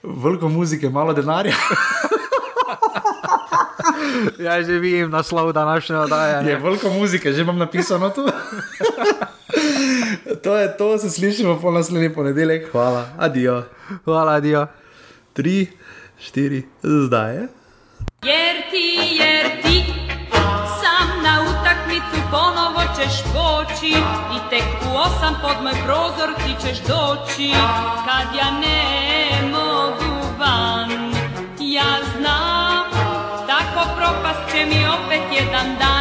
Veliko muzike, malo denarja.
ja, že vidim naslov današnje oddaje.
Je veliko muzike, že imam napisano tu. to je to, se slišimo po naslednji ponedeljek. Hvala, adijo.
Hvala, adijo.
Tri, štiri, zdaj je. Jer ti, jer ti, sam na utakmicu ponovo ćeš poći i tek u osam pod moj prozor ti ćeš doći kad ja ne mogu van. Ja znam propast će mi opet jedan dan